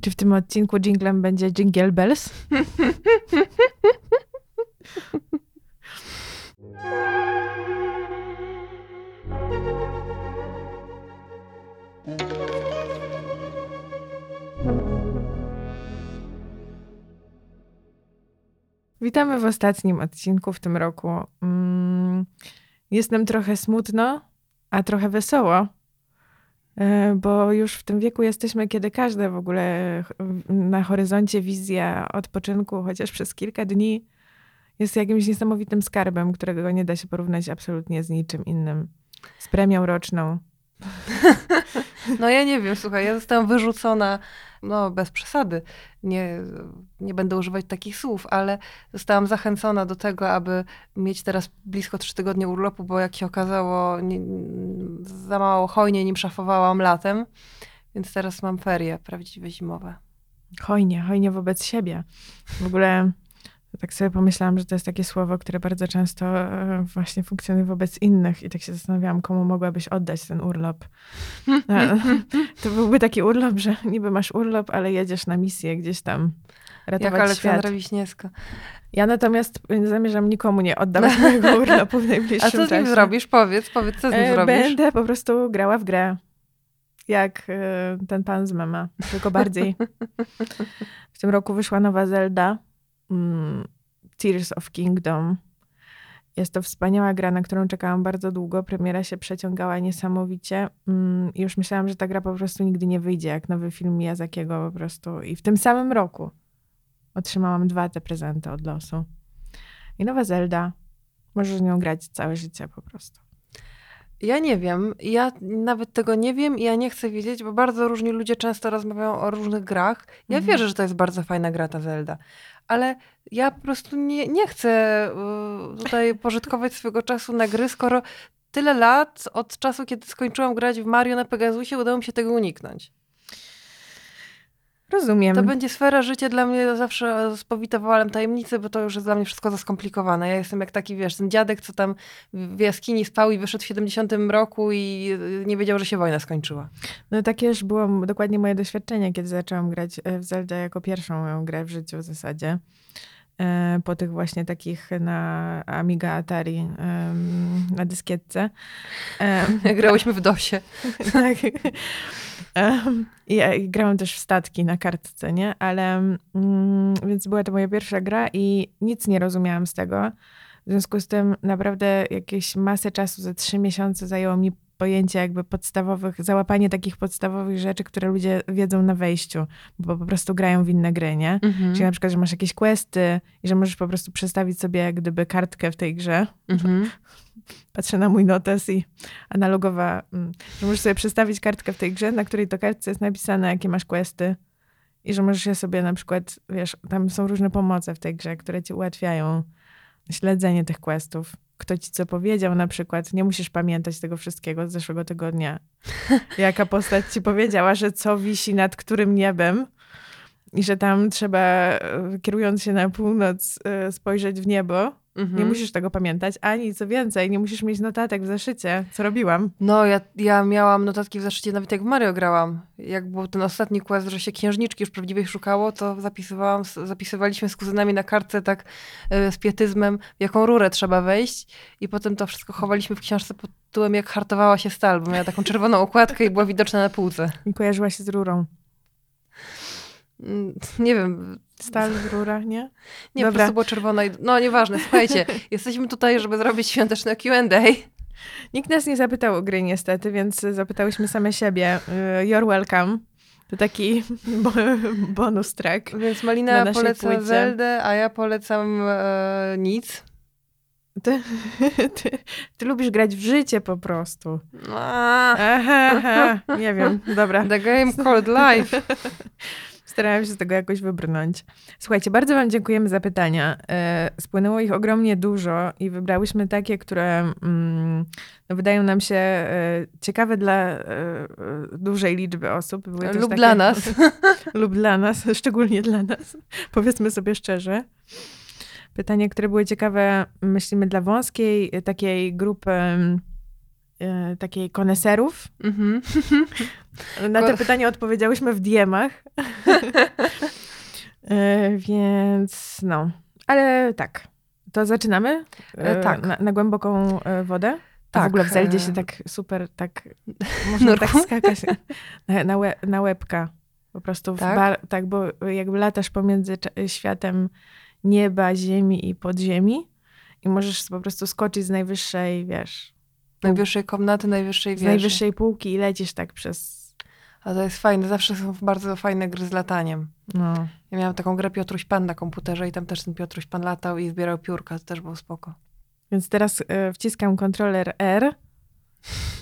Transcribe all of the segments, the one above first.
Czy w tym odcinku jinglem będzie Jingle Bells? Witamy w ostatnim odcinku w tym roku. Mm, jest nam trochę smutno, a trochę wesoło, bo już w tym wieku jesteśmy, kiedy każde w ogóle na horyzoncie wizja odpoczynku, chociaż przez kilka dni, jest jakimś niesamowitym skarbem, którego nie da się porównać absolutnie z niczym innym. Z premią roczną. No ja nie wiem, słuchaj, ja zostałam wyrzucona, no bez przesady, nie, nie będę używać takich słów, ale zostałam zachęcona do tego, aby mieć teraz blisko trzy tygodnie urlopu, bo jak się okazało, nie, za mało hojnie nim szafowałam latem, więc teraz mam ferie prawdziwe zimowe. Hojnie, hojnie wobec siebie. W ogóle tak sobie pomyślałam, że to jest takie słowo, które bardzo często e, właśnie funkcjonuje wobec innych i tak się zastanawiałam, komu mogłabyś oddać ten urlop. E, to byłby taki urlop, że niby masz urlop, ale jedziesz na misję gdzieś tam ratować Jak Aleksandra świat. Wiśniewska. Ja natomiast zamierzam nikomu nie oddawać mojego urlopu w najbliższym A co z czasie. nim zrobisz? Powiedz, powiedz, co z nim E, zrobisz? Będę po prostu grała w grę. Jak e, ten pan z mema, tylko bardziej. W tym roku wyszła nowa Zelda. Mm, Tears of Kingdom. Jest to wspaniała gra, na którą czekałam bardzo długo. Premiera się przeciągała niesamowicie. Mm, I już myślałam, że ta gra po prostu nigdy nie wyjdzie, jak nowy film Miyazakiego po prostu. I w tym samym roku otrzymałam dwa te prezenty od losu. I nowa Zelda. Możesz z nią grać całe życie po prostu. Ja nie wiem. Ja nawet tego nie wiem i ja nie chcę wiedzieć, bo bardzo różni ludzie często rozmawiają o różnych grach. Ja Mhm. wierzę, że to jest bardzo fajna gra ta Zelda, ale ja po prostu nie, nie chcę y, tutaj pożytkować swojego czasu na gry, skoro tyle lat od czasu, kiedy skończyłam grać w Mario na Pegasusie, udało mi się tego uniknąć. Rozumiem. To będzie sfera życia dla mnie zawsze z powitowalem tajemnicy, bo to już jest dla mnie wszystko za skomplikowane. Ja jestem jak taki, wiesz, ten dziadek, co tam w jaskini spał i wyszedł w 70 roku i y, nie wiedział, że się wojna skończyła. No takie już było dokładnie moje doświadczenie, kiedy zaczęłam grać e, w Zelda jako pierwszą moją grę w życiu w zasadzie. E, Po tych właśnie takich na Amiga Atari, na dyskietce. Grałyśmy w DOSie. tak. Ja- I grałam też w statki na kartce, nie? Ale mm, więc była to moja pierwsza gra i nic nie rozumiałam z tego. W związku z tym naprawdę jakieś masę czasu, za trzy miesiące zajęło mi pojęcie jakby podstawowych, załapanie takich podstawowych rzeczy, które ludzie wiedzą na wejściu, bo po prostu grają w inne gry, nie? Mhm. Czyli na przykład, że masz jakieś questy i że możesz po prostu przestawić sobie jak gdyby kartkę w tej grze. Mhm. Patrzę na mój notes i analogowa, mm, że możesz sobie przestawić kartkę w tej grze, na której to kartce jest napisane, jakie masz questy i że możesz je sobie na przykład, wiesz, tam są różne pomoce w tej grze, które ci ułatwiają śledzenie tych questów. Kto ci co powiedział na przykład, nie musisz pamiętać tego wszystkiego z zeszłego tygodnia. Jaka postać ci powiedziała, że co wisi nad którym niebem i że tam trzeba, e, kierując się na północ, e, spojrzeć w niebo, Mhm. nie musisz tego pamiętać, ani co więcej, nie musisz mieć notatek w zeszycie, co robiłam. No, ja, ja miałam notatki w zeszycie nawet jak w Mario grałam. Jak był ten ostatni quest, że się księżniczki już prawdziwej szukało, to zapisywałam, zapisywaliśmy z kuzynami na kartce tak e, z pietyzmem, w jaką rurę trzeba wejść i potem to wszystko chowaliśmy w książce pod tytułem jak hartowała się stal, bo miała taką czerwoną okładkę i była widoczna na półce. I kojarzyła się z rurą. Mm, Nie wiem, Stal, rura, nie? nie, po Dobra. prostu było czerwone. i- No, nieważne, słuchajcie, jesteśmy tutaj, żeby zrobić świąteczne Q&A. Nikt nas nie zapytał o gry niestety, więc zapytałyśmy same siebie. Y, You're welcome. To taki bo- bonus track. Więc Na Malina naszej poleca płycie. Zeldę, a ja polecam e, nic. Ty, ty, ty lubisz grać w życie po prostu. Aha, aha, nie wiem, dobra. the game called life. Starałam się z tego jakoś wybrnąć. Słuchajcie, bardzo Wam dziękujemy za pytania. E, spłynęło ich ogromnie dużo i wybrałyśmy takie, które mm, no, wydają nam się e, ciekawe dla e, dużej liczby osób. Były Lub takie- dla nas. lub dla nas, szczególnie dla nas. Powiedzmy sobie szczerze. Pytanie, które były ciekawe, myślimy, dla wąskiej takiej grupy e, takiej koneserów. Mhm. Na te pytania odpowiedziałyśmy w DM-ach. E, Więc no, ale tak. To zaczynamy? E, tak. Na, na głęboką wodę? A Tak, w ogóle w Zeldzie się tak super, tak można tak skakać na, na, łe, na łebka. Po prostu, Tak? bar, tak, bo jakby latasz pomiędzy światem nieba, ziemi i podziemi i możesz po prostu skoczyć z najwyższej, wiesz, Najwyższej komnaty, najwyższej z wieży. najwyższej półki i lecisz tak przez, A to jest fajne. Zawsze są bardzo fajne gry z lataniem. no. Ja miałam taką grę Piotruś Pan na komputerze i tam też ten Piotruś Pan latał i zbierał piórka. To też było spoko. Więc teraz e, wciskam kontroler R.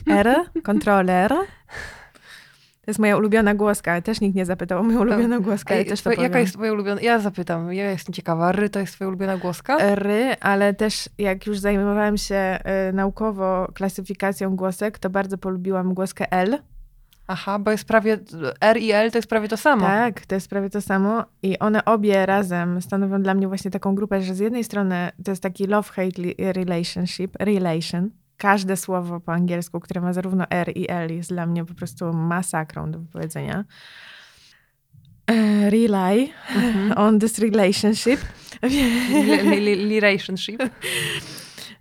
R, kontroler. To jest moja ulubiona głoska, też nikt nie zapytał o moją ulubioną głoskę, też to powiem. jaka jest twoja ulubiona? Ja zapytam. Ja jestem ciekawa. Ry to jest twoja ulubiona głoska? R, ale też jak już zajmowałam się e, naukowo klasyfikacją głosek, to bardzo polubiłam głoskę L. Aha, bo jest prawie... R i L to jest prawie to samo. Tak, to jest prawie to samo. I one obie razem stanowią dla mnie właśnie taką grupę, że z jednej strony to jest taki love-hate li- relationship, relation. Każde słowo po angielsku, które ma zarówno R i L jest dla mnie po prostu masakrą do wypowiedzenia. E, Rely Mhm. on this relationship. Relationship.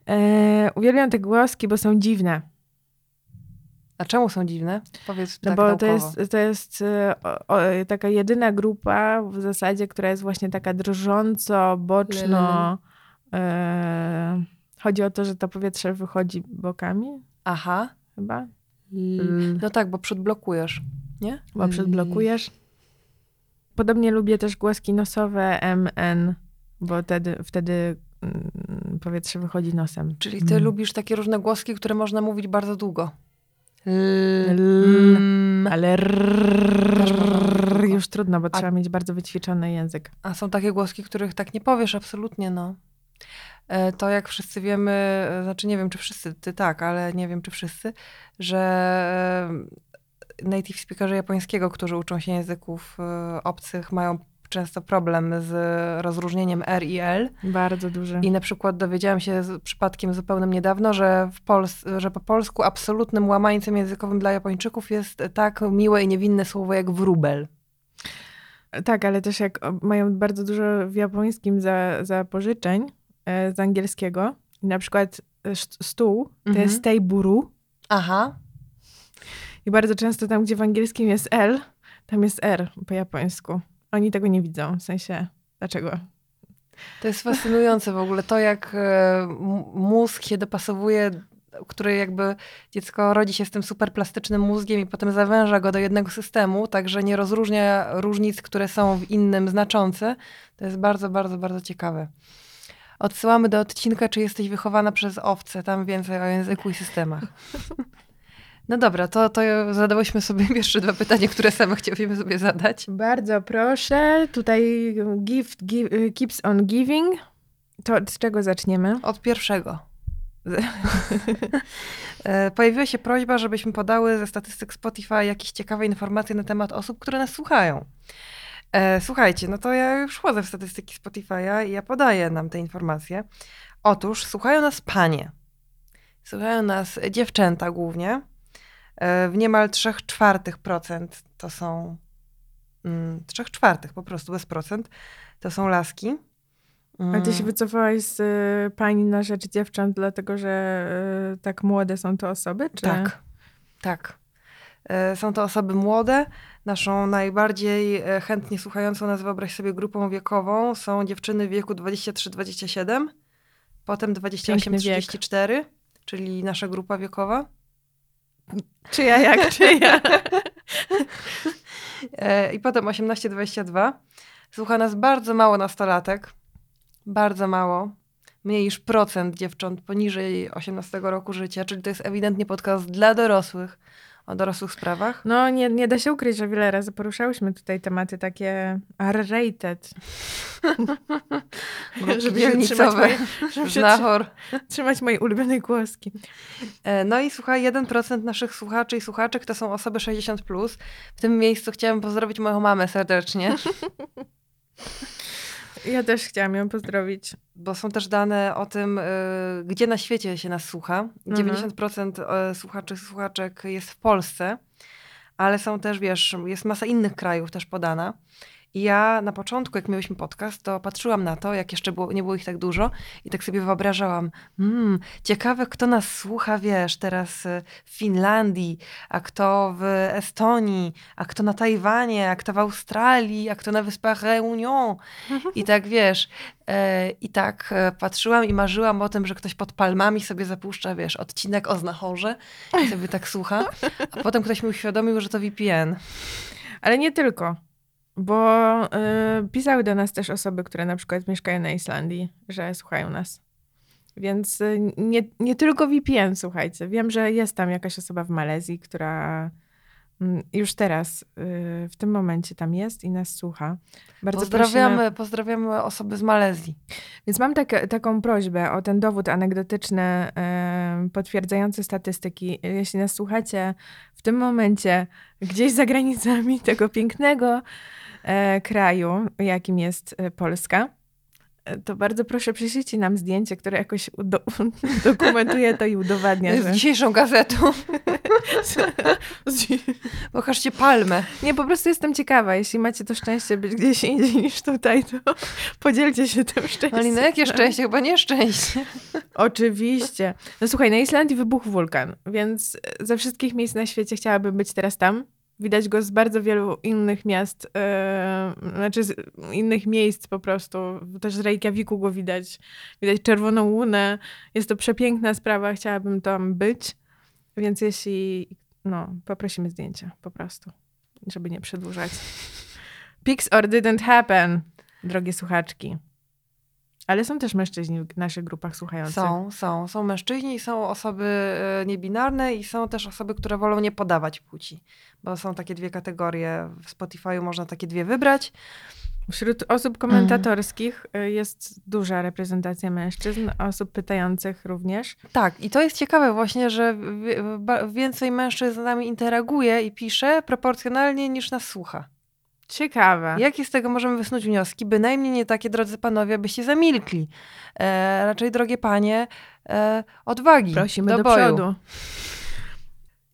E, uwielbiam te głoski, bo są dziwne. A czemu są dziwne? Powiedz No tak bo to jest, to jest e, o, o, taka jedyna grupa w zasadzie, która jest właśnie taka drżąco, boczno. E, chodzi o to, że to powietrze wychodzi bokami Aha. chyba, L- No tak, bo przód blokujesz, nie? bo przedblokujesz. Podobnie lubię też głoski nosowe MN, bo wtedy, wtedy mm, powietrze wychodzi nosem. Czyli ty Mm. lubisz takie różne głoski, które można mówić bardzo długo. L. Mm. Ale długo. już trudno, bo A- trzeba mieć bardzo wyćwiczony język. A są takie głoski, których tak nie powiesz absolutnie, no. E, To jak wszyscy wiemy, e, znaczy nie wiem, czy wszyscy, ty tak, ale nie wiem, czy wszyscy, że e, native speakerzy japońskiego, którzy uczą się języków obcych, mają często problem z rozróżnieniem R i L. Bardzo duży. I na przykład dowiedziałam się z przypadkiem zupełnym niedawno, że, w Pols- że po polsku absolutnym łamańcem językowym dla Japończyków jest tak miłe i niewinne słowo jak wróbel. Tak, ale też jak mają bardzo dużo w japońskim za, zapożyczeń e, z angielskiego, na przykład e, stół to Mhm. jest teiburu Aha, i bardzo często tam, gdzie w angielskim jest L, tam jest R po japońsku. Oni tego nie widzą, w sensie, dlaczego? to jest fascynujące w ogóle to, jak e, mózg się dopasowuje, który jakby dziecko rodzi się z tym superplastycznym mózgiem i potem zawęża go do jednego systemu, także nie rozróżnia różnic, które są w innym znaczące. To jest bardzo, bardzo, bardzo ciekawe. Odsyłamy do odcinka, czy jesteś wychowana przez owce, tam więcej o języku i systemach. No dobra, to, to zadałyśmy sobie jeszcze dwa pytania, które same chcieliśmy sobie zadać. Bardzo proszę, tutaj gift give, keeps on giving. To od czego zaczniemy? Od pierwszego. E, Pojawiła się prośba, żebyśmy podały ze statystyk Spotify jakieś ciekawe informacje na temat osób, które nas słuchają. E, Słuchajcie, no to ja już wchodzę w statystyki Spotify'a i ja podaję nam te informacje. Otóż słuchają nas panie. Słuchają nas dziewczęta głównie. E, W niemal 3 czwartych procent to są... mm, 3 czwartych po prostu, bez procent. To są laski. A ty się Mm. wycofałaś z y, pani na rzecz dziewcząt, dlatego że y, tak młode są to osoby? Czy... Tak, tak. E, Są to osoby młode. Naszą najbardziej e, chętnie słuchającą nas, wyobraź sobie, grupą wiekową są dziewczyny w wieku 23-27, potem Piękny wiek. 28-34, czyli nasza grupa wiekowa. Czy ja jak, czy ja? E, I potem 18-22. Słucha nas bardzo mało nastolatek. Bardzo mało. Mniej niż procent dziewcząt poniżej 18 roku życia, czyli to jest ewidentnie podcast dla dorosłych, o dorosłych sprawach. No nie, nie da się ukryć, że wiele razy poruszałyśmy tutaj tematy takie R-rated. Żeby dzielnicowe, żeby się znachor. trzymać mojej ulubionej głoski. E, No i słuchaj, 1% naszych słuchaczy i słuchaczek to są osoby 60+. Plus. W tym miejscu chciałam pozdrowić moją mamę serdecznie. Ja też chciałam ją pozdrowić. bo są też dane o tym, y, gdzie na świecie się nas słucha. 90% mhm. słuchaczy, słuchaczek jest w Polsce, ale są też, wiesz, jest masa innych krajów też podana. Ja na początku, jak mieliśmy podcast, to patrzyłam na to, jak jeszcze było, nie było ich tak dużo i tak sobie wyobrażałam, hmm, ciekawe, kto nas słucha, wiesz, teraz w Finlandii, a kto w Estonii, a kto na Tajwanie, a kto w Australii, a kto na Wyspach Reunion. I tak, wiesz, e, i tak e, patrzyłam i marzyłam o tym, że ktoś pod palmami sobie zapuszcza, wiesz, odcinek o znachorze i sobie tak słucha, a potem ktoś mi uświadomił, że to VPN. Ale nie tylko. Bo y, pisały do nas też osoby, które na przykład mieszkają na Islandii, że słuchają nas. Więc y, nie, nie tylko VPN, słuchajcie. Wiem, że jest tam jakaś osoba w Malezji, która y, już teraz, y, w tym momencie tam jest i nas słucha. Bardzo pozdrawiamy, prosimy... pozdrawiamy osoby z Malezji. Więc mam tak, taką prośbę o ten dowód anegdotyczny y, potwierdzający statystyki. Jeśli nas słuchacie w tym momencie gdzieś za granicami tego pięknego kraju, jakim jest e, Polska, e, to bardzo proszę przyślijcie nam zdjęcie, które jakoś do, dokumentuje to i udowadnia. Z że... dzisiejszą gazetą. Pokażcie palmę. Nie, po prostu jestem ciekawa. Jeśli macie to szczęście być gdzieś indziej niż tutaj, to podzielcie się tym szczęściem. Ale na jakie szczęście? Chyba nieszczęście. Oczywiście. No słuchaj, na Islandii wybuchł wulkan, więc ze wszystkich miejsc na świecie chciałabym być teraz tam Widać go z bardzo wielu innych miast, yy, znaczy z innych miejsc po prostu. Też z Reykjaviku go widać. Widać czerwoną łunę. Jest to przepiękna sprawa, chciałabym tam być. Więc jeśli, no, poprosimy zdjęcia po prostu, żeby nie przedłużać. Pics or didn't happen, drogie słuchaczki. Ale są też mężczyźni w naszych grupach słuchających. Są, są. Są mężczyźni, są osoby e, niebinarne i są też osoby, które wolą nie podawać płci. Bo są takie dwie kategorie. W Spotify'u można takie dwie wybrać. Wśród osób komentatorskich mm. jest duża reprezentacja mężczyzn, osób pytających również. Tak, i to jest ciekawe właśnie, że więcej mężczyzn z nami interaguje i pisze proporcjonalnie niż nas słucha. Ciekawe. Jakie z tego możemy wysnuć wnioski? Bynajmniej nie takie, drodzy panowie, byście zamilkli. E, raczej, drogie panie, e, odwagi. Prosimy do, do przodu.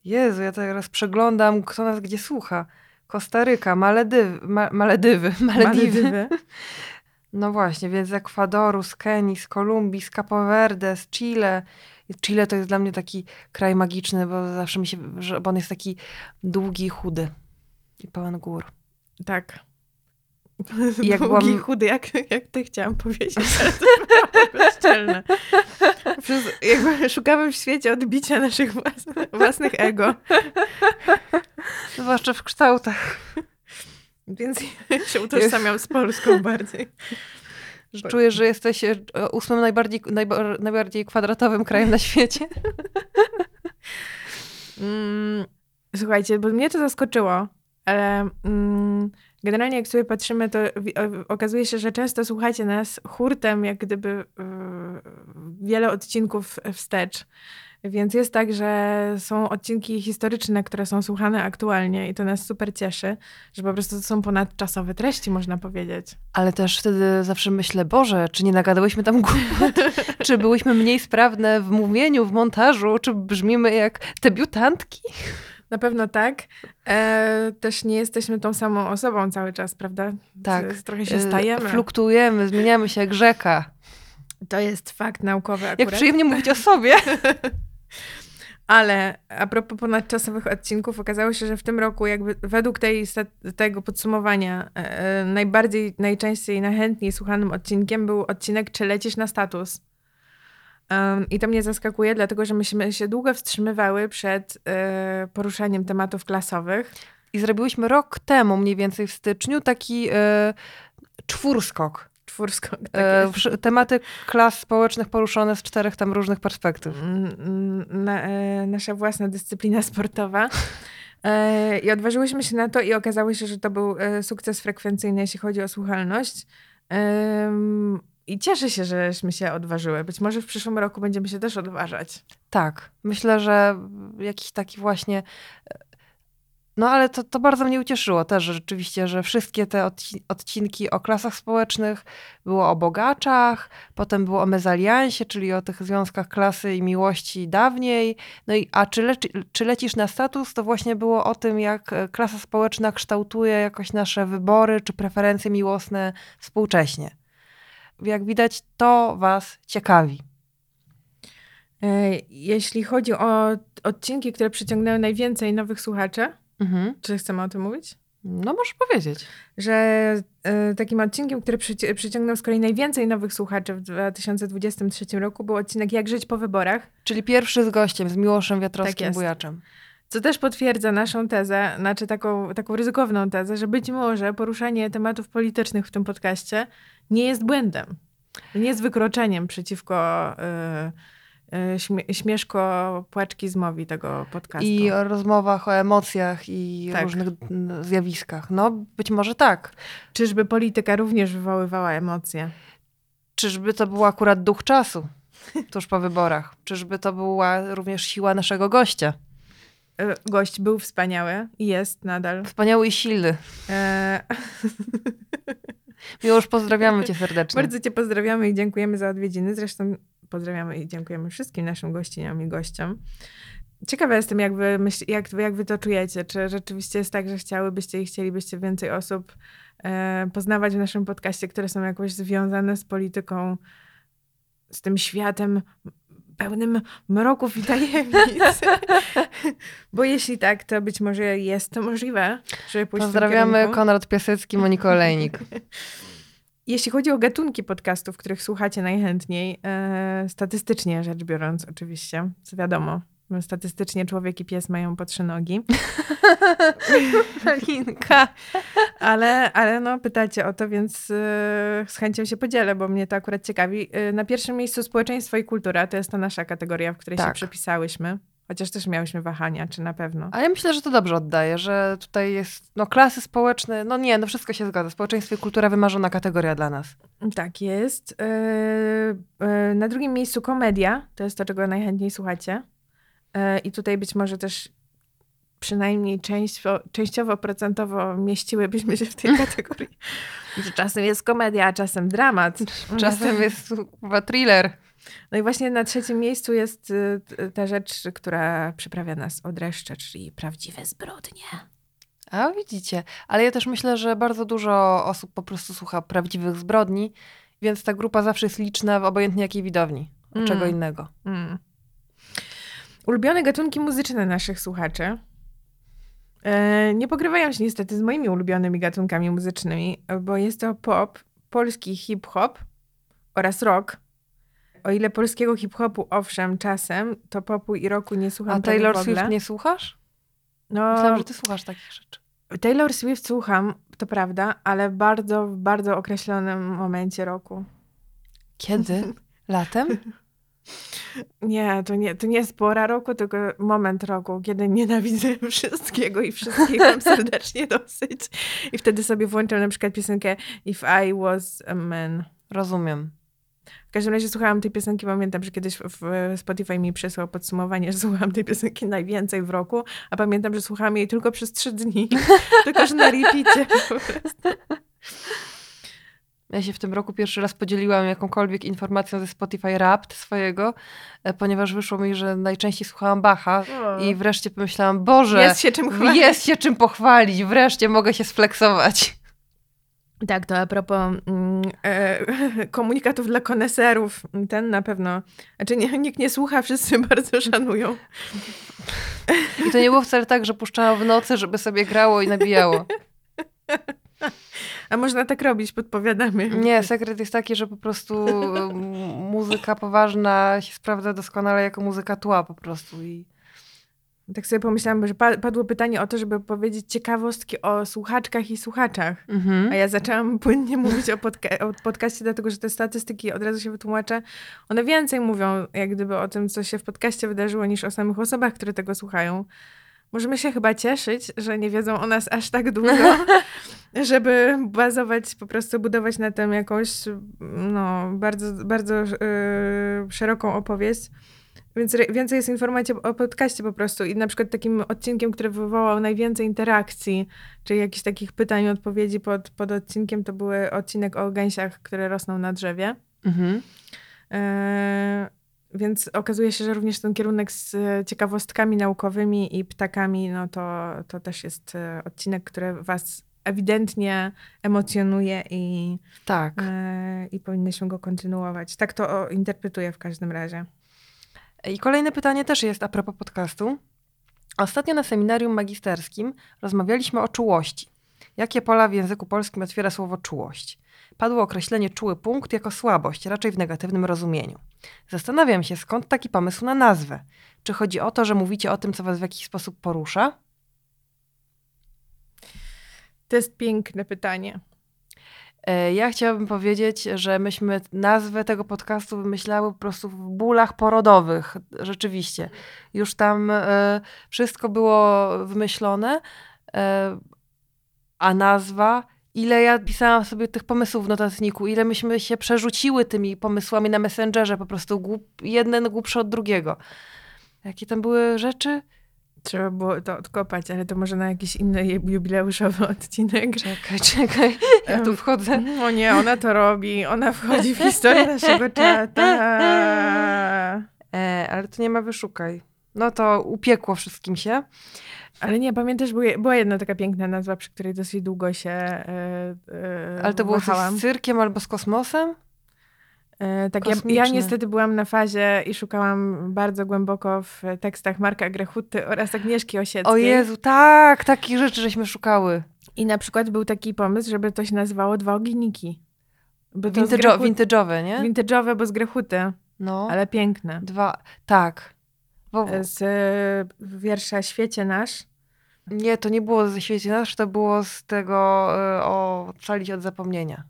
Jezu, ja teraz przeglądam, kto nas gdzie słucha. Kostaryka, Maledywy, Ma Maledywy, Malediwy. Malediwy. No właśnie, więc z Ekwadoru, z Kenii, z Kolumbii, z Capo Verde, z Chile. Chile to jest dla mnie taki kraj magiczny, bo zawsze mi się, bo on jest taki długi, chudy i pełen gór. Tak. I jak Długi, byłam... chudy, jak, jak ty chciałam powiedzieć, ale to. Przez, jakby szukamy w świecie odbicia naszych własnych, własnych ego. Zwłaszcza w kształtach. Więc się utożsamiam z Polską bardziej. Czuję, że jesteś e, ósmym najbardziej, najbardziej kwadratowym krajem na świecie. Mm, słuchajcie, bo mnie to zaskoczyło, ale mm, generalnie jak sobie patrzymy, to okazuje się, że często słuchacie nas hurtem, jak gdyby y, wiele odcinków wstecz. Więc jest tak, że są odcinki historyczne, które są słuchane aktualnie i to nas super cieszy, że po prostu to są ponadczasowe treści, można powiedzieć. Ale też wtedy zawsze myślę, Boże, czy nie nagadałyśmy tam głupot? czy byłyśmy mniej sprawne w mówieniu, w montażu? Czy brzmimy jak debiutantki? Na pewno tak. E, też nie jesteśmy tą samą osobą cały czas, prawda? Tak. Trochę się stajemy. Fluktuujemy, zmieniamy się jak rzeka. To jest fakt naukowy akurat. Jak przyjemnie mówić o sobie. Ale a propos ponadczasowych odcinków, okazało się, że w tym roku jakby według tej, tego podsumowania e, e, najbardziej, najczęściej, najchętniej słuchanym odcinkiem był odcinek Czy lecisz na status? Um, I to mnie zaskakuje, dlatego że myśmy się długo wstrzymywały przed y, poruszaniem tematów klasowych. I zrobiłyśmy rok temu, mniej więcej w styczniu, taki y, czwórskok. Czwórskok, tak y, Tematy klas społecznych poruszone z czterech tam różnych perspektyw. Na, nasza własna dyscyplina sportowa. I odważyłyśmy się na to i okazało się, że to był sukces frekwencyjny, jeśli chodzi o słuchalność. I cieszę się, żeśmy się odważyły. Być może w przyszłym roku będziemy się też odważać. Tak. Myślę, że jakiś taki właśnie No ale to, to bardzo mnie ucieszyło też, że rzeczywiście, że wszystkie te odci odcinki o klasach społecznych było o bogaczach, potem było o mezaliansie, czyli o tych związkach klasy i miłości dawniej. No i a czy, le czy lecisz na status, to właśnie było o tym, jak e, klasa społeczna kształtuje jakoś nasze wybory czy preferencje miłosne współcześnie. Jak widać, to was ciekawi. E, jeśli chodzi o odcinki, które przyciągnęły najwięcej nowych słuchaczy, Mhm. Czy chcemy o tym mówić? No, możesz powiedzieć. Że y, takim odcinkiem, który przyci przyciągnął z kolei najwięcej nowych słuchaczy w 2023 roku, był odcinek Jak żyć po wyborach. Czyli pierwszy z gościem, z Miłoszem Wiatrowskim tak Bujaczem. Co też potwierdza naszą tezę, znaczy taką, taką ryzykowną tezę, że być może poruszanie tematów politycznych w tym podcaście nie jest błędem. Nie jest wykroczeniem przeciwko. Y, E, śmieszko płaczkizmowi tego podcastu. I o rozmowach o emocjach i tak. różnych zjawiskach. No, być może tak. Czyżby polityka również wywoływała emocje? Czyżby to był akurat duch czasu tuż po wyborach? Czyżby to była również siła naszego gościa? E, gość był wspaniały i jest nadal. Wspaniały i silny. E... Miłoż, pozdrawiamy cię serdecznie. Bardzo cię pozdrawiamy i dziękujemy za odwiedziny. Zresztą pozdrawiamy i dziękujemy wszystkim naszym gościniom i gościom. Ciekawa jestem, jak wy, myśl, jak, jak wy to czujecie. Czy rzeczywiście jest tak, że chciałybyście i chcielibyście więcej osób e, poznawać w naszym podcaście, które są jakoś związane z polityką, z tym światem pełnym mroków i tajemnic. Bo jeśli tak, to być może jest to możliwe, żeby pójść Pozdrawiamy Konrad Piasecki, Monika Olejnik. Jeśli chodzi o gatunki podcastów, których słuchacie najchętniej, e, statystycznie rzecz biorąc, oczywiście, co wiadomo, statystycznie człowiek i pies mają po trzy nogi. Malinka. ale, ale no, pytacie o to, więc e, z chęcią się podzielę, bo mnie to akurat ciekawi. E, na pierwszym miejscu społeczeństwo i kultura, to jest ta nasza kategoria, w której tak. się przepisałyśmy. Chociaż też miałyśmy wahania, czy na pewno. A ja myślę, że to dobrze oddaje, że tutaj jest no, klasy społeczne, no nie, no wszystko się zgadza. Społeczeństwo i kultura wymarzona kategoria dla nas. Tak jest. Yy, yy, na drugim miejscu komedia, to jest to, czego najchętniej słuchacie. Yy, I tutaj być może też przynajmniej częściowo, częściowo procentowo mieściłybyśmy się w tej kategorii. czasem jest komedia, a czasem dramat. Czasem jest chyba thriller. No i właśnie na trzecim miejscu jest y, ta rzecz, która przyprawia nas od dreszcze, czyli prawdziwe zbrodnie. A widzicie, ale ja też myślę, że bardzo dużo osób po prostu słucha prawdziwych zbrodni, więc ta grupa zawsze jest liczna w obojętnie jakiej widowni. Mm. Czego innego. Mm. Ulubione gatunki muzyczne naszych słuchaczy e, nie pogrywają się niestety z moimi ulubionymi gatunkami muzycznymi, bo jest to pop, polski hip-hop oraz rock o ile polskiego hip-hopu owszem, czasem, to popu i roku nie słucham A Taylor Swift nie słuchasz? No, Myślałam, że ty słuchasz takich rzeczy. Taylor Swift słucham, to prawda, ale bardzo, w bardzo określonym momencie roku. Kiedy? Latem? Nie, to nie, to nie jest pora roku, tylko moment roku, kiedy nienawidzę wszystkiego i wszystkich mam serdecznie dosyć. I wtedy sobie włączam na przykład piosenkę If I Was a Man. Rozumiem. W każdym razie słuchałam tej piosenki, pamiętam, że kiedyś w Spotify mi przesłał podsumowanie, że słuchałam tej piosenki najwięcej w roku, a pamiętam, że słuchałam jej tylko przez trzy dni, tylko że na repeacie Ja się w tym roku pierwszy raz podzieliłam jakąkolwiek informacją ze Spotify Wrapped swojego, e, ponieważ wyszło mi, że najczęściej słuchałam Bacha i wreszcie pomyślałam, Boże, jest się czym chwalić. Jest się czym pochwalić, wreszcie mogę się sfleksować. Tak, to a propos mm, e, komunikatów dla koneserów, ten na pewno, znaczy nie, nikt nie słucha, wszyscy bardzo szanują. I to nie było wcale tak, że puszczałam w nocy, żeby sobie grało i nabijało. A można tak robić, podpowiadamy. Nie, sekret jest taki, że po prostu muzyka poważna się sprawdza doskonale jako muzyka tła po prostu i tak sobie pomyślałam, że padło pytanie o to, żeby powiedzieć ciekawostki o słuchaczkach i słuchaczach. Mhm. A ja zaczęłam płynnie mówić o, podca o podcaście, dlatego że te statystyki, od razu się wytłumaczę, one więcej mówią jak gdyby o tym, co się w podcaście wydarzyło, niż o samych osobach, które tego słuchają. Możemy się chyba cieszyć, że nie wiedzą o nas aż tak dużo, żeby bazować, po prostu budować na tym jakąś no, bardzo, bardzo yy, szeroką opowieść Więc więcej jest informacji o podcaście po prostu i na przykład takim odcinkiem, który wywołał najwięcej interakcji, czyli jakichś takich pytań i odpowiedzi pod, pod odcinkiem, to były odcinek o gęsiach, które rosną na drzewie. Mhm. E, więc okazuje się, że również ten kierunek z e, ciekawostkami naukowymi i ptakami, no to, to też jest e, odcinek, który was ewidentnie emocjonuje i, Tak. e, i powinnyśmy go kontynuować. Tak to interpretuję w każdym razie. I kolejne pytanie też jest a propos podcastu. Ostatnio na seminarium magisterskim rozmawialiśmy o czułości. Jakie pola w języku polskim otwiera słowo czułość? Padło określenie czuły punkt jako słabość, raczej w negatywnym rozumieniu. Zastanawiam się, skąd taki pomysł na nazwę. Czy chodzi o to, że mówicie o tym, co was w jakiś sposób porusza? To jest piękne pytanie. E, Ja chciałabym powiedzieć, że myśmy nazwę tego podcastu wymyślały po prostu w bólach porodowych. Rzeczywiście. Już tam e, wszystko było wymyślone, e, a nazwa, ile ja pisałam sobie tych pomysłów w notatniku, ile myśmy się przerzuciły tymi pomysłami na Messengerze, po prostu głup, jeden głupszy od drugiego. Jakie tam były rzeczy? Trzeba było to odkopać, ale to może na jakiś inny ju- jubileuszowy odcinek. Czekaj, czekaj, ja tu wchodzę. O nie, ona to robi. Ona wchodzi w historię naszego czata. E, ale tu nie ma wyszukaj. No to upiekło wszystkim się. Ale nie, pamiętasz, była, jedna taka piękna nazwa, przy której dosyć długo się e, e, Ale to było wahałam. z cyrkiem albo z kosmosem? E, tak, ja, ja niestety byłam na fazie i szukałam bardzo głęboko w tekstach Marka Grechuty oraz Agnieszki Osieckiej. O Jezu, tak, takich rzeczy żeśmy szukały. I na przykład był taki pomysł, żeby to się nazywało Dwa ogniki. Bo to z Vintage, Grechut- vintage'owe, nie? Vintage'owe, bo z Grechuty, No, ale piękne. dwa, tak. Z e, wiersza Świecie Nasz. nie, to nie było ze świecie nasz, to było z tego y, o Calić od zapomnienia.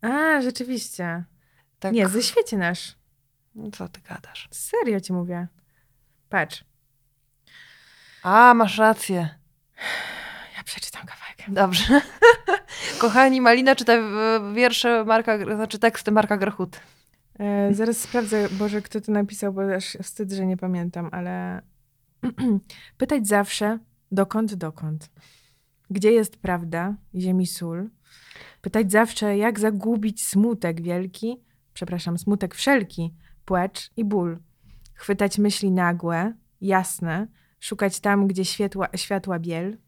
A, rzeczywiście. Tak. Nie, ze Świecie Nasz. No Co ty gadasz? Serio ci mówię. Patrz. A, masz rację. Ja przeczytam kawałek. Dobrze. Kochani, Malina czyta y, wiersze Marka, znaczy teksty Marka Grechuty. E, zaraz sprawdzę, Boże, kto to napisał, bo aż wstyd, że nie pamiętam, ale pytać zawsze, dokąd, dokąd. Gdzie jest prawda, ziemi sól. Pytać zawsze, jak zagubić smutek wielki, przepraszam, smutek wszelki, płacz i ból. Chwytać myśli nagłe, jasne, szukać tam, gdzie światła, światła biel.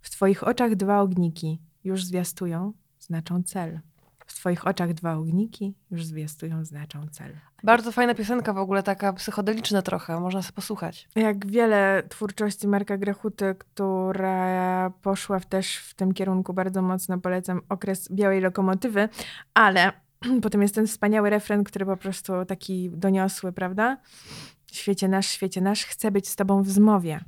W twoich oczach dwa ogniki już zwiastują, znaczą cel. W twoich oczach dwa ogniki już zwiastują, znaczą cel. Bardzo fajna piosenka w ogóle, taka psychodeliczna trochę, można sobie posłuchać. Jak wiele twórczości Marka Grechuty, która poszła też w tym kierunku bardzo mocno, polecam okres Białej Lokomotywy, ale potem jest ten wspaniały refren, który po prostu taki doniosły, prawda? Świecie nasz, świecie nasz, chcę być z tobą w zmowie.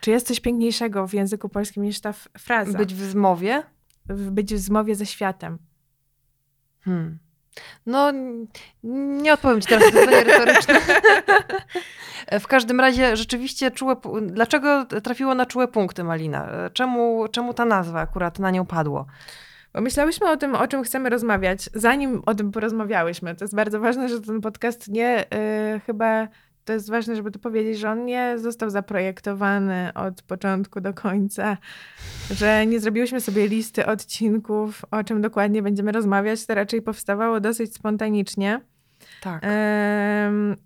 Czy jest coś piękniejszego w języku polskim niż ta fraza? Być w zmowie? W być w zmowie ze światem. Hmm. No, nie odpowiem ci teraz na pytanie retoryczne. w każdym razie rzeczywiście czułe... Dlaczego trafiło na czułe punkty Malina? Czemu, czemu ta nazwa akurat na nią padło? Bo myślałyśmy o tym, o czym chcemy rozmawiać, zanim o tym porozmawiałyśmy. To jest bardzo ważne, że ten podcast nie y, chyba. To jest ważne, żeby to powiedzieć, że on nie został zaprojektowany od początku do końca, że nie zrobiłyśmy sobie listy odcinków, o czym dokładnie będziemy rozmawiać. To raczej powstawało dosyć spontanicznie Tak.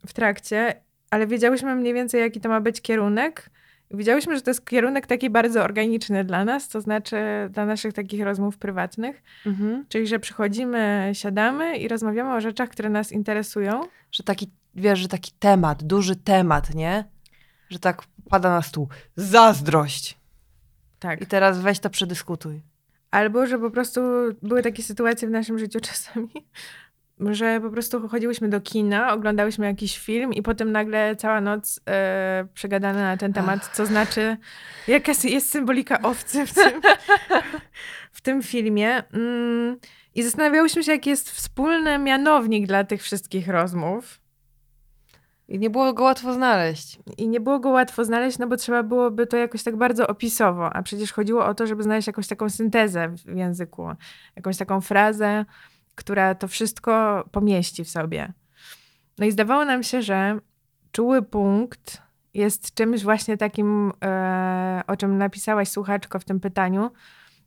w trakcie, ale wiedziałyśmy mniej więcej, jaki to ma być kierunek. Wiedziałyśmy, że to jest kierunek taki bardzo organiczny dla nas, to znaczy dla naszych takich rozmów prywatnych. Mhm. Czyli, że przychodzimy, siadamy i rozmawiamy o rzeczach, które nas interesują. Że taki, wiesz, że taki temat, duży temat, nie? Że tak pada na stół. Zazdrość. Tak. I teraz weź to przedyskutuj. Albo, że po prostu były takie sytuacje w naszym życiu czasami, że po prostu chodziłyśmy do kina, oglądałyśmy jakiś film i potem nagle cała noc e, przegadane na ten temat, co znaczy, jaka jest symbolika owcy w tym, w tym filmie. Mm, I zastanawiałyśmy się, jaki jest wspólny mianownik dla tych wszystkich rozmów. I nie było go łatwo znaleźć. I nie było go łatwo znaleźć, no bo trzeba byłoby to jakoś tak bardzo opisowo, a przecież chodziło o to, żeby znaleźć jakąś taką syntezę w języku, jakąś taką frazę, która to wszystko pomieści w sobie. No i zdawało nam się, że czuły punkt jest czymś właśnie takim, e, o czym napisałaś słuchaczko w tym pytaniu,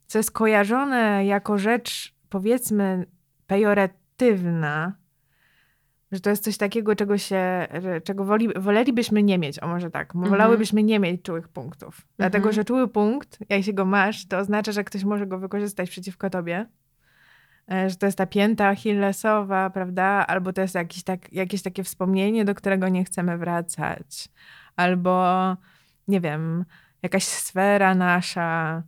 co jest kojarzone jako rzecz, powiedzmy, pejoratywna, że to jest coś takiego, czego się, czego woli, wolelibyśmy nie mieć, o może tak, mhm. wolałybyśmy nie mieć czułych punktów. Mhm. Dlatego, że czuły punkt, jak się go masz, to oznacza, że ktoś może go wykorzystać przeciwko tobie. E, że to jest ta pięta achillesowa, prawda? Albo to jest jakieś, tak, jakieś takie wspomnienie, do którego nie chcemy wracać. Albo, nie wiem, jakaś sfera nasza,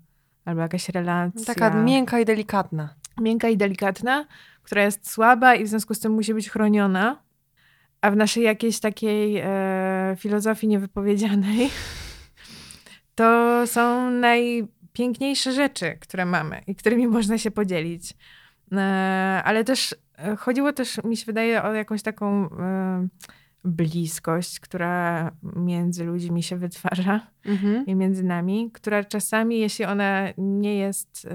albo jakaś relacja. Taka miękka i delikatna. Miękka i delikatna, która jest słaba i w związku z tym musi być chroniona. A w naszej jakiejś takiej e, filozofii niewypowiedzianej to są najpiękniejsze rzeczy, które mamy i którymi można się podzielić. E, ale też e, chodziło też, mi się wydaje, o jakąś taką e, bliskość, która między ludźmi się wytwarza mhm. i między nami, która czasami, jeśli ona nie jest,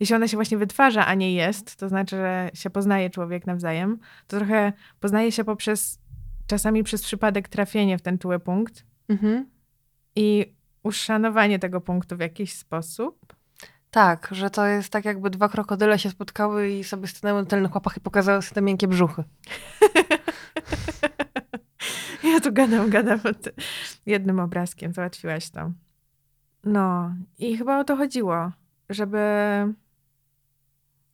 jeśli ona się właśnie wytwarza, a nie jest, to znaczy, że się poznaje człowiek nawzajem, to trochę poznaje się poprzez, czasami przez przypadek trafienie w ten czuły punkt mhm. i uszanowanie tego punktu w jakiś sposób. Tak, że to jest tak jakby dwa krokodyle się spotkały i sobie stanęły na tylnych łapach i pokazały sobie te miękkie brzuchy. ja tu gadam, gadam jednym obrazkiem, załatwiłaś to. No i chyba o to chodziło, żeby,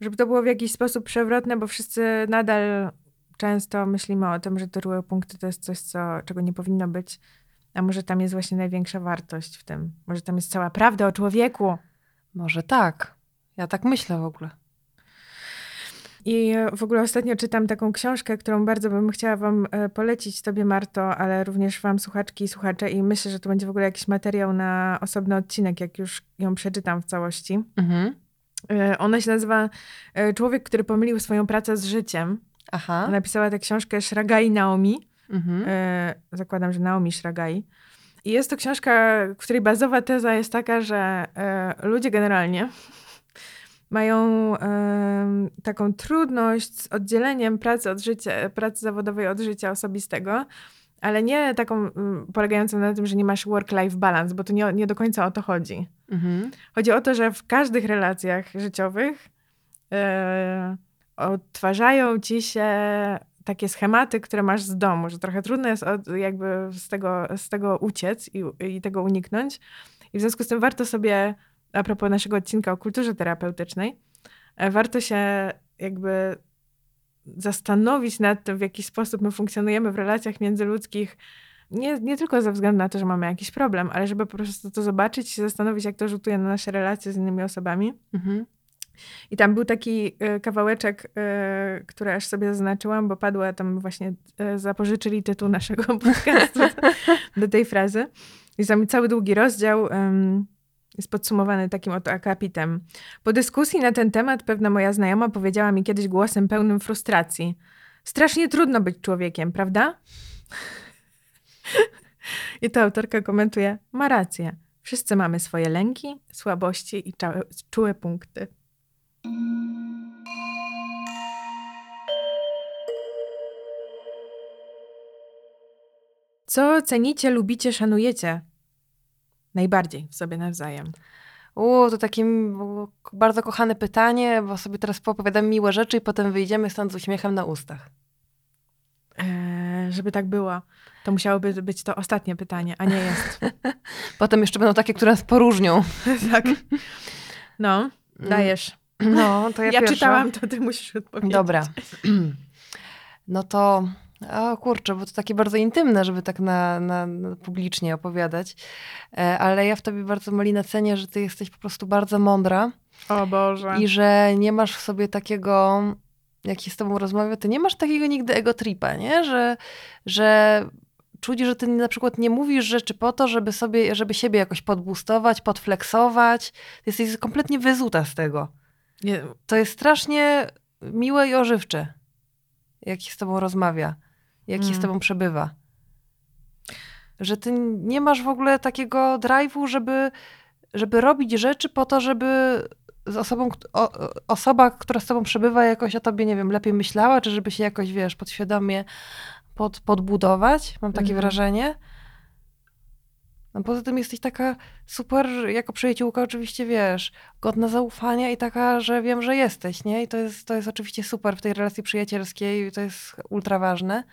żeby to było w jakiś sposób przewrotne, bo wszyscy nadal często myślimy o tym, że te rułe punkty to jest coś, co, czego nie powinno być, a może tam jest właśnie największa wartość w tym. Może tam jest cała prawda o człowieku. Może tak. Ja tak myślę w ogóle. I w ogóle ostatnio czytam taką książkę, którą bardzo bym chciała Wam e, polecić, Tobie, Marto, ale również Wam, słuchaczki i słuchacze. I myślę, że to będzie w ogóle jakiś materiał na osobny odcinek, jak już ją przeczytam w całości. Mhm. E, ona się nazywa e, Człowiek, który pomylił swoją pracę z życiem. Aha. Napisała tę książkę Shragai Naomi. Mhm. Zakładam, że Naomi Shragai. I jest to książka, której bazowa teza jest taka, że ludzie generalnie mają taką trudność z oddzieleniem pracy od życia, pracy zawodowej od życia osobistego, ale nie taką m, polegającą na tym, że nie masz work-life balance, bo to nie, nie do końca o to chodzi. Mhm. Chodzi o to, że w każdych relacjach życiowych e, odtwarzają ci się takie schematy, które masz z domu, że trochę trudno jest od, jakby z tego, z tego uciec i, i tego uniknąć. I w związku z tym warto sobie, a propos naszego odcinka o kulturze terapeutycznej, e, warto się jakby zastanowić nad tym, w jaki sposób my funkcjonujemy w relacjach międzyludzkich, nie, nie tylko ze względu na to, że mamy jakiś problem, ale żeby po prostu to zobaczyć i się zastanowić, jak to rzutuje na nasze relacje z innymi osobami. Mhm. I tam był taki e, kawałeczek, e, który aż sobie zaznaczyłam, bo padła tam właśnie, zapożyczyli tytuł naszego podcastu do tej frazy. I tam cały długi rozdział jest podsumowany takim oto akapitem. Po dyskusji na ten temat pewna moja znajoma powiedziała mi kiedyś głosem pełnym frustracji. Strasznie trudno być człowiekiem, prawda? I ta autorka komentuje, ma rację. Wszyscy mamy swoje lęki, słabości i czułe punkty. Co cenicie, lubicie, szanujecie najbardziej w sobie nawzajem? U, to takie bardzo kochane pytanie, bo sobie teraz poopowiadam miłe rzeczy i potem wyjdziemy stąd z uśmiechem na ustach. Eee, żeby tak było, to musiałoby być to ostatnie pytanie, a nie jest. potem jeszcze będą takie, które nas poróżnią. tak. No, dajesz. No, to ja Ja pierwsza. czytałam, to ty musisz odpowiedzieć. Dobra. No to, o kurczę, bo to takie bardzo intymne, żeby tak na, na, na publicznie opowiadać. E, ale ja w tobie bardzo, Malina, cenię, że ty jesteś po prostu bardzo mądra. O Boże. I że nie masz w sobie takiego, jak się z tobą rozmawia, ty nie masz takiego nigdy ego tripa, nie? Że, że czuć, że ty na przykład nie mówisz rzeczy po to, żeby sobie, żeby siebie jakoś podbustować, podfleksować. Ty jesteś kompletnie wyzuta z tego. Nie. To jest strasznie miłe i ożywcze, jak się z tobą rozmawia, jak mm. się z tobą przebywa. Że ty nie masz w ogóle takiego drive'u, żeby, żeby robić rzeczy po to, żeby z osobą, o, osoba, która z tobą przebywa, jakoś o tobie, nie wiem, lepiej myślała, czy żeby się jakoś, wiesz, podświadomie pod, podbudować, mam takie Mhm. wrażenie. No poza tym jesteś taka super, jako przyjaciółka oczywiście, wiesz, godna zaufania i taka, że wiem, że jesteś, nie? I to jest, to jest oczywiście super w tej relacji przyjacielskiej, to jest ultra ważne.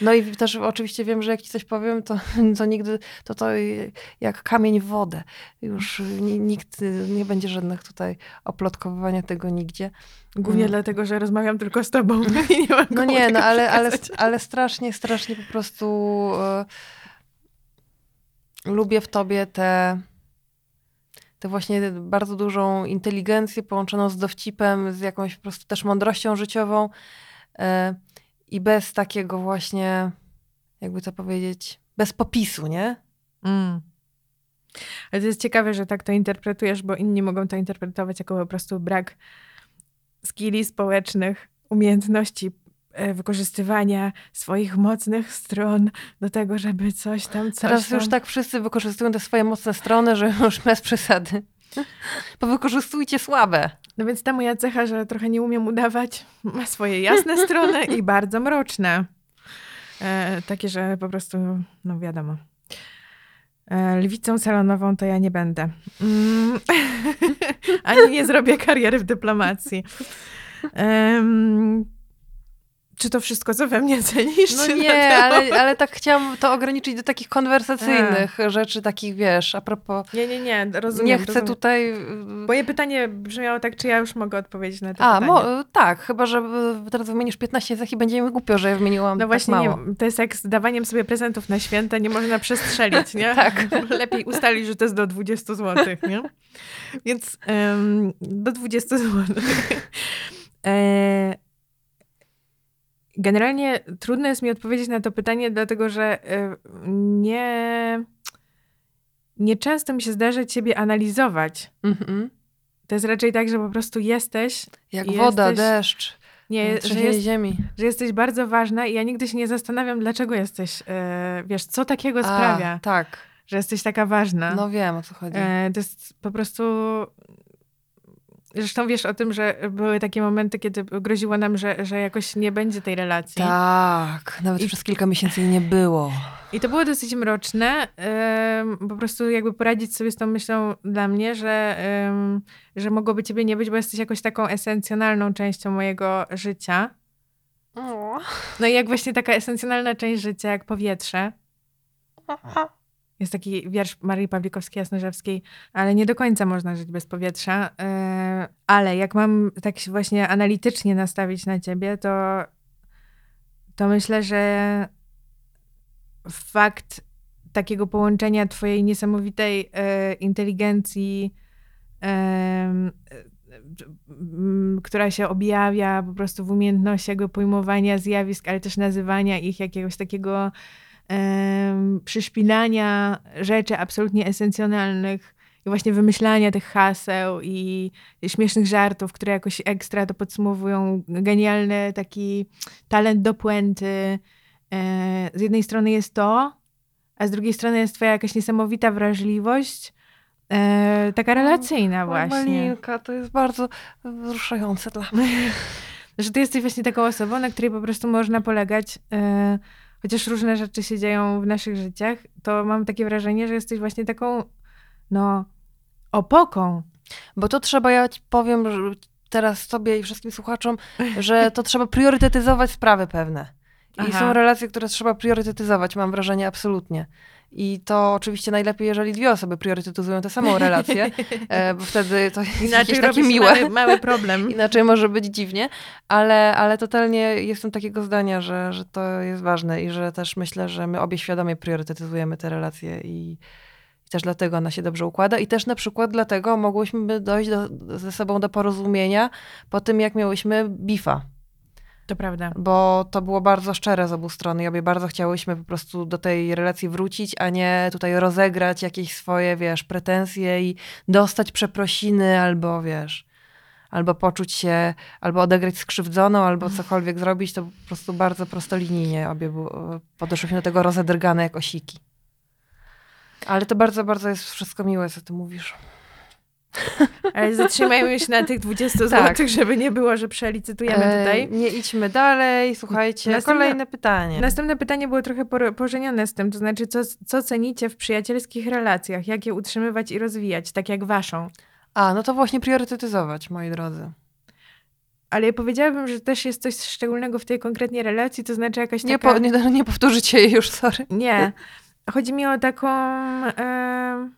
No i też oczywiście wiem, że jak ci coś powiem, to, to nigdy, to to jak kamień w wodę. Już ni- nikt nie będzie żadnych tutaj oplotkowywania tego nigdzie. Głównie Mm. dlatego, że rozmawiam tylko z tobą i nie mam No nie, no ale, ale, ale strasznie, strasznie po prostu e, lubię w tobie tę tę właśnie bardzo dużą inteligencję połączoną z dowcipem, z jakąś po prostu też mądrością życiową e, i bez takiego właśnie, jakby to powiedzieć, bez popisu, nie? Mm. Ale to jest ciekawe, że tak to interpretujesz, bo inni mogą to interpretować jako po prostu brak skilli społecznych, umiejętności e, wykorzystywania swoich mocnych stron do tego, żeby coś tam, coś Teraz tam. już tak wszyscy wykorzystują te swoje mocne strony, że już bez przesady. Bo wykorzystujcie słabe. No więc ta moja cecha, że trochę nie umiem udawać, ma swoje jasne strony i bardzo mroczne. E, takie, że po prostu, no wiadomo. E, lwicą salonową to ja nie będę. Mm. Ani nie zrobię kariery w dyplomacji. Em, czy to wszystko, co we mnie cenisz? No nie, ale, ale tak chciałam to ograniczyć do takich konwersacyjnych rzeczy, takich wiesz, a propos. Nie, nie, nie, rozumiem. Nie chcę rozumiem. tutaj. Moje pytanie brzmiało tak, czy ja już mogę odpowiedzieć na to A, pytanie. mo, tak, chyba że y, teraz wymienisz 15 cech i będzie mi głupio, że ja wymieniłam No tak właśnie, mało. nie, to jest jak z dawaniem sobie prezentów na święta, nie można przestrzelić, nie? Tak. Lepiej ustalić, że to jest do 20 zł, nie? Więc do 20 zł. E, generalnie trudno jest mi odpowiedzieć na to pytanie, dlatego że e, nie, nie często mi się zdarza ciebie analizować. Mhm. To jest raczej tak, że po prostu jesteś, Jak Jesteś- woda, deszcz, nie, że, trzęsienie jest, ziemi. że jesteś bardzo ważna i ja nigdy się nie zastanawiam, dlaczego jesteś, e, wiesz, co takiego sprawia, A, tak, że jesteś taka ważna. no wiem o co chodzi. E, to jest po prostu. Zresztą wiesz o tym, że były takie momenty, kiedy groziło nam, że, że jakoś nie będzie tej relacji. Tak, nawet I- przez kilka miesięcy jej nie było. I to było dosyć mroczne. em, po prostu jakby poradzić sobie z tą myślą dla mnie, że, em, że mogłoby ciebie nie być, bo jesteś jakoś taką esencjonalną częścią mojego życia. No i jak właśnie taka esencjonalna część życia, jak powietrze. Jest taki wiersz Marii Pawlikowskiej-Jasnorzewskiej, ale nie do końca można żyć bez powietrza. E, Ale jak mam tak się właśnie analitycznie nastawić na ciebie, to, to myślę, że fakt takiego połączenia twojej niesamowitej e, inteligencji, m, która się objawia po prostu w umiejętności jakby pojmowania zjawisk, ale też nazywania ich jakiegoś takiego przyszpilania rzeczy absolutnie esencjonalnych i właśnie wymyślania tych haseł i śmiesznych żartów, które jakoś ekstra to podsumowują. Genialny taki talent do puenty. E, Z jednej strony jest to, a z drugiej strony jest twoja jakaś niesamowita wrażliwość, e, taka relacyjna właśnie. Malinka, to jest bardzo wzruszające dla mnie. Że ty jesteś właśnie taką osobą, na której po prostu można polegać, e, chociaż różne rzeczy się dzieją w naszych życiach, to mam takie wrażenie, że jesteś właśnie taką, no, opoką. Bo to trzeba, ja ci powiem teraz sobie i wszystkim słuchaczom, że to trzeba priorytetyzować sprawy pewne. I Aha. są relacje, które trzeba priorytetyzować, mam wrażenie, absolutnie. I to oczywiście najlepiej, jeżeli dwie osoby priorytetyzują tę samą relację, e, bo wtedy to jest Inaczej takie miłe. mały, mały problem. Inaczej może być dziwnie, ale, ale totalnie jestem takiego zdania, że, że to jest ważne i że też myślę, że my obie świadomie priorytetyzujemy te relacje i, i też dlatego ona się dobrze układa. I też na przykład dlatego mogłyśmy dojść do, ze sobą do porozumienia po tym, jak miałyśmy bifa, To prawda. bo to było bardzo szczere z obu stron i obie bardzo chciałyśmy po prostu do tej relacji wrócić, a nie tutaj rozegrać jakieś swoje, wiesz, pretensje i dostać przeprosiny albo, wiesz, albo poczuć się, albo odegrać skrzywdzoną, albo cokolwiek zrobić, to po prostu bardzo prostolinijnie obie podeszłyśmy do tego rozedrgane jak osiki. Ale to bardzo, bardzo jest wszystko miłe, co ty mówisz. Ale zatrzymajmy się na tych 20 zł, tak. żeby nie było, że przelicytujemy e, tutaj. nie idźmy dalej, słuchajcie, Następne, kolejne pytanie. Następne pytanie było trochę pożenione z tym, to znaczy co, co cenicie w przyjacielskich relacjach? Jak je utrzymywać i rozwijać, tak jak waszą? A, no to właśnie priorytetyzować, moi drodzy. Ale ja powiedziałabym, że też jest coś szczególnego w tej konkretnej relacji, to znaczy jakaś nie taka... Po, nie, nie powtórzycie jej już, sorry. Nie. Chodzi mi o taką... E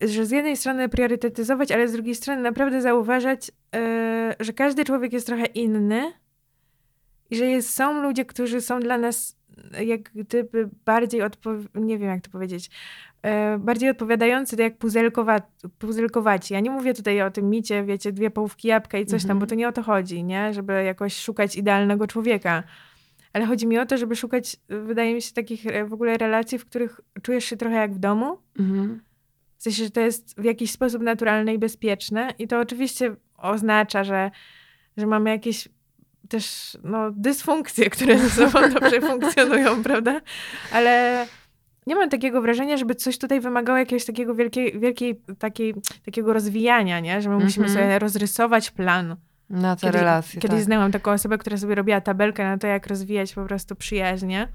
że z jednej strony priorytetyzować, ale z drugiej strony naprawdę zauważać, yy, że każdy człowiek jest trochę inny i że jest, są ludzie, którzy są dla nas jak gdyby bardziej, odpo- nie wiem jak to powiedzieć, yy, bardziej odpowiadający to jak puzelkowa- puzelkowaci. Ja nie mówię tutaj o tym micie, wiecie, dwie połówki jabłka i coś tam, bo mhm. to nie o to chodzi, nie? Żeby jakoś szukać idealnego człowieka. Ale chodzi mi o to, żeby szukać, wydaje mi się, takich w ogóle relacji, w których czujesz się trochę jak w domu. Mhm w sensie, że to jest w jakiś sposób naturalne i bezpieczne. I to oczywiście oznacza, że, że mamy jakieś też no, dysfunkcje, które ze sobą dobrze funkcjonują, prawda? Ale nie mam takiego wrażenia, żeby coś tutaj wymagało jakiegoś takiego wielkiej, wielkiej takiej, takiego rozwijania, nie? Że my musimy mm -hmm. sobie rozrysować plan. Na te kiedy, relacje. Kiedyś tak. znałam taką osobę, która sobie robiła tabelkę na to, jak rozwijać po prostu przyjaźnie.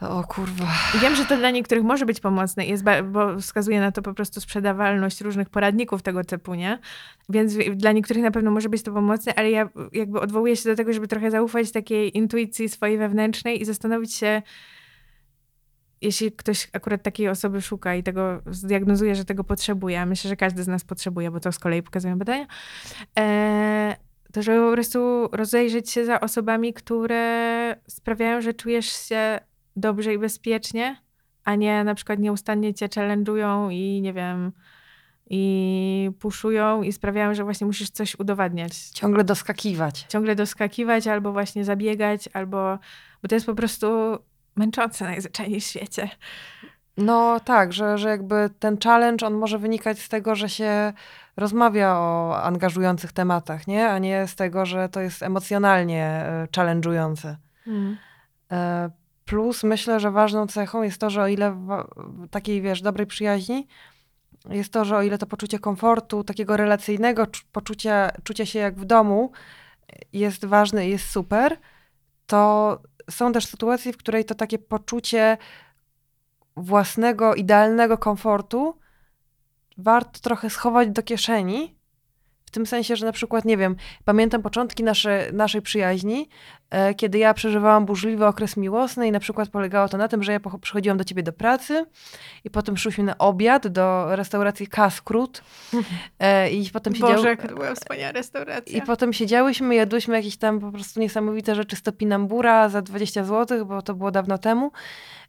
O kurwa. Wiem, że to dla niektórych może być pomocne, jest bo wskazuje na to po prostu sprzedawalność różnych poradników tego typu, nie? Więc dla niektórych na pewno może być to pomocne, ale ja jakby odwołuję się do tego, żeby trochę zaufać takiej intuicji swojej wewnętrznej i zastanowić się, jeśli ktoś akurat takiej osoby szuka i tego zdiagnozuje, że tego potrzebuje, a myślę, że każdy z nas potrzebuje, bo to z kolei pokazują badania, e, to żeby po prostu rozejrzeć się za osobami, które sprawiają, że czujesz się dobrze i bezpiecznie, a nie na przykład nieustannie cię challenge'ują i nie wiem, i puszują i sprawiają, że właśnie musisz coś udowadniać. Ciągle doskakiwać. Ciągle doskakiwać albo właśnie zabiegać, albo, bo to jest po prostu męczące najzwyczajniej w świecie. No tak, że, że jakby ten challenge, on może wynikać z tego, że się rozmawia o angażujących tematach, nie? A nie z tego, że to jest emocjonalnie e, challenge'ujące. Hmm. Plus myślę, że ważną cechą jest to, że o ile takiej, wiesz, dobrej przyjaźni, jest to, że o ile to poczucie komfortu, takiego relacyjnego poczucia, czucia się jak w domu jest ważne i jest super, to są też sytuacje, w której to takie poczucie własnego, idealnego komfortu warto trochę schować do kieszeni, w tym sensie, że na przykład, nie wiem, pamiętam początki nasze, naszej przyjaźni, e, kiedy ja przeżywałam burzliwy okres miłosny i na przykład polegało to na tym, że ja przychodziłam do ciebie do pracy i potem szliśmy na obiad do restauracji Kaskrut e, i potem siedziały... Boże, to była wspaniała restauracja. I potem siedziałyśmy, jadłyśmy jakieś tam po prostu niesamowite rzeczy z topinambura za 20 zł, bo to było dawno temu.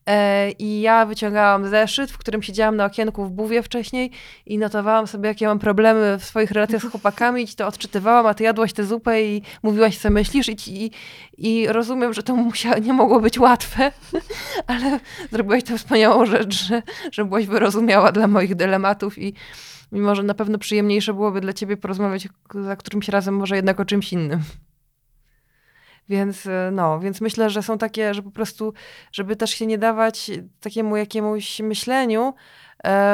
E, I ja wyciągałam zeszyt, w którym siedziałam na okienku w buwie wcześniej i notowałam sobie, jakie mam problemy w swoich relacjach z chłopakami i ci to odczytywałam, a ty jadłaś tę zupę i mówiłaś, co myślisz i, i, i rozumiem, że to nie mogło być łatwe, ale zrobiłaś tę wspaniałą rzecz, że, że byłaś wyrozumiała dla moich dylematów i mimo, że na pewno przyjemniejsze byłoby dla ciebie porozmawiać za którymś razem może jednak o czymś innym. Więc e, no, więc myślę, że są takie, że po prostu, żeby też się nie dawać takiemu jakiemuś myśleniu,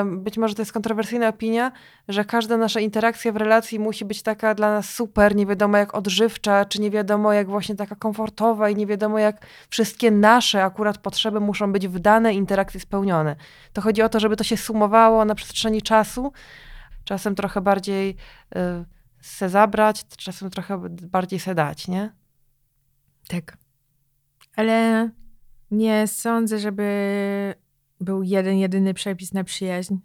być może to jest kontrowersyjna opinia, że każda nasza interakcja w relacji musi być taka dla nas super, nie wiadomo jak odżywcza, czy nie wiadomo jak właśnie taka komfortowa i nie wiadomo jak wszystkie nasze akurat potrzeby muszą być w danej interakcji spełnione. To chodzi o to, żeby to się sumowało na przestrzeni czasu, czasem trochę bardziej y, se zabrać, czasem trochę bardziej se dać, nie? Tak. Ale nie sądzę, żeby był jeden, jedyny przepis na przyjaźń.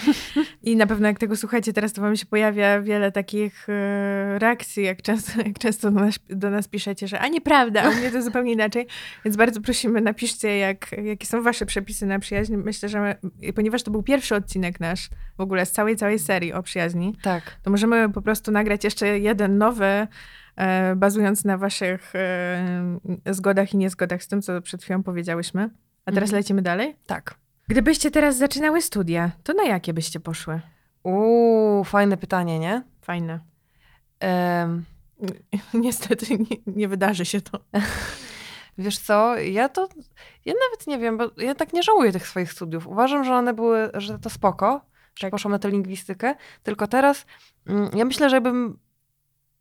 I na pewno jak tego słuchacie teraz, to wam się pojawia wiele takich e, reakcji, jak często, jak często do, nas, do nas piszecie, że a nieprawda, u mnie to zupełnie inaczej. Więc bardzo prosimy, napiszcie, jak, jakie są wasze przepisy na przyjaźń. Myślę, że my, ponieważ to był pierwszy odcinek nasz w ogóle z całej, całej serii o przyjaźni, tak. to możemy po prostu nagrać jeszcze jeden nowy bazując na waszych e, zgodach i niezgodach z tym, co przed chwilą powiedziałyśmy. A teraz mhm. lecimy dalej? Tak. Gdybyście teraz zaczynały studia, to na jakie byście poszły? Uuu, fajne pytanie, nie? Fajne. Um. Niestety nie, nie wydarzy się to. Wiesz co, ja to, ja nawet nie wiem, bo ja tak nie żałuję tych swoich studiów. Uważam, że one były, że to spoko, tak. poszłam na tę lingwistykę. Tylko teraz mm, ja myślę, żebym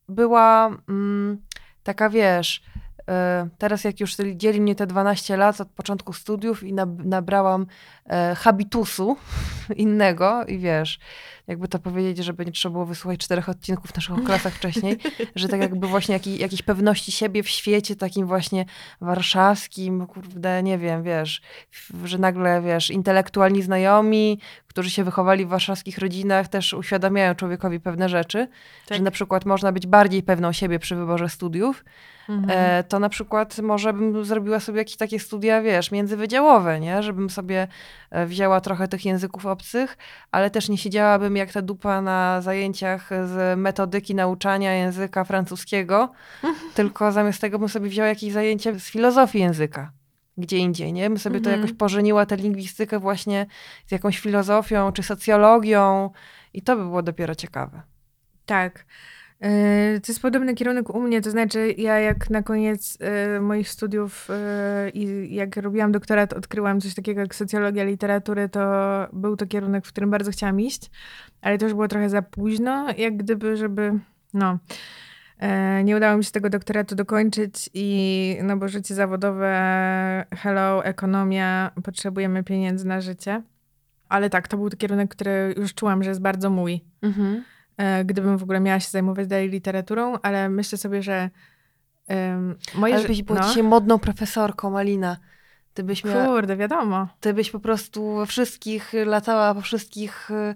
była mm, taka, wiesz, e, teraz jak już dzieli mnie te 12 lat od początku studiów i nabrałam e, habitusu innego i wiesz, jakby to powiedzieć, żeby nie trzeba było wysłuchać czterech odcinków naszych klasach wcześniej, że tak jakby właśnie jakiej, jakiejś pewności siebie w świecie takim właśnie warszawskim, kurde, nie wiem, wiesz, że nagle, wiesz, intelektualni znajomi, którzy się wychowali w warszawskich rodzinach, też uświadamiają człowiekowi pewne rzeczy, tak. że na przykład można być bardziej pewną siebie przy wyborze studiów, mhm. e, to na przykład może bym zrobiła sobie jakieś takie studia, wiesz, międzywydziałowe, nie? Żebym sobie e, wzięła trochę tych języków obcych, ale też nie siedziałabym jak ta dupa na zajęciach z metodyki nauczania języka francuskiego, tylko zamiast tego bym sobie wzięła jakieś zajęcie z filozofii języka gdzie indziej, nie? Bym sobie to jakoś mhm. pożeniła tę lingwistykę właśnie z jakąś filozofią czy socjologią i to by było dopiero ciekawe. Tak. E, to jest podobny kierunek u mnie, to znaczy ja jak na koniec e, moich studiów e, i jak robiłam doktorat, odkryłam coś takiego jak socjologia literatury, to był to kierunek, w którym bardzo chciałam iść, ale to już było trochę za późno, jak gdyby, żeby, no, nie udało mi się tego doktoratu dokończyć i, no bo życie zawodowe, hello, ekonomia, potrzebujemy pieniędzy na życie. Ale tak, to był kierunek, który już czułam, że jest bardzo mój. Mhm. E, gdybym w ogóle miała się zajmować dalej literaturą, ale myślę sobie, że um, moje... Ale byś była no. dzisiaj modną profesorką, Malina. Ty byś miała, Kurde, wiadomo. Ty byś po prostu we wszystkich latała, po wszystkich e,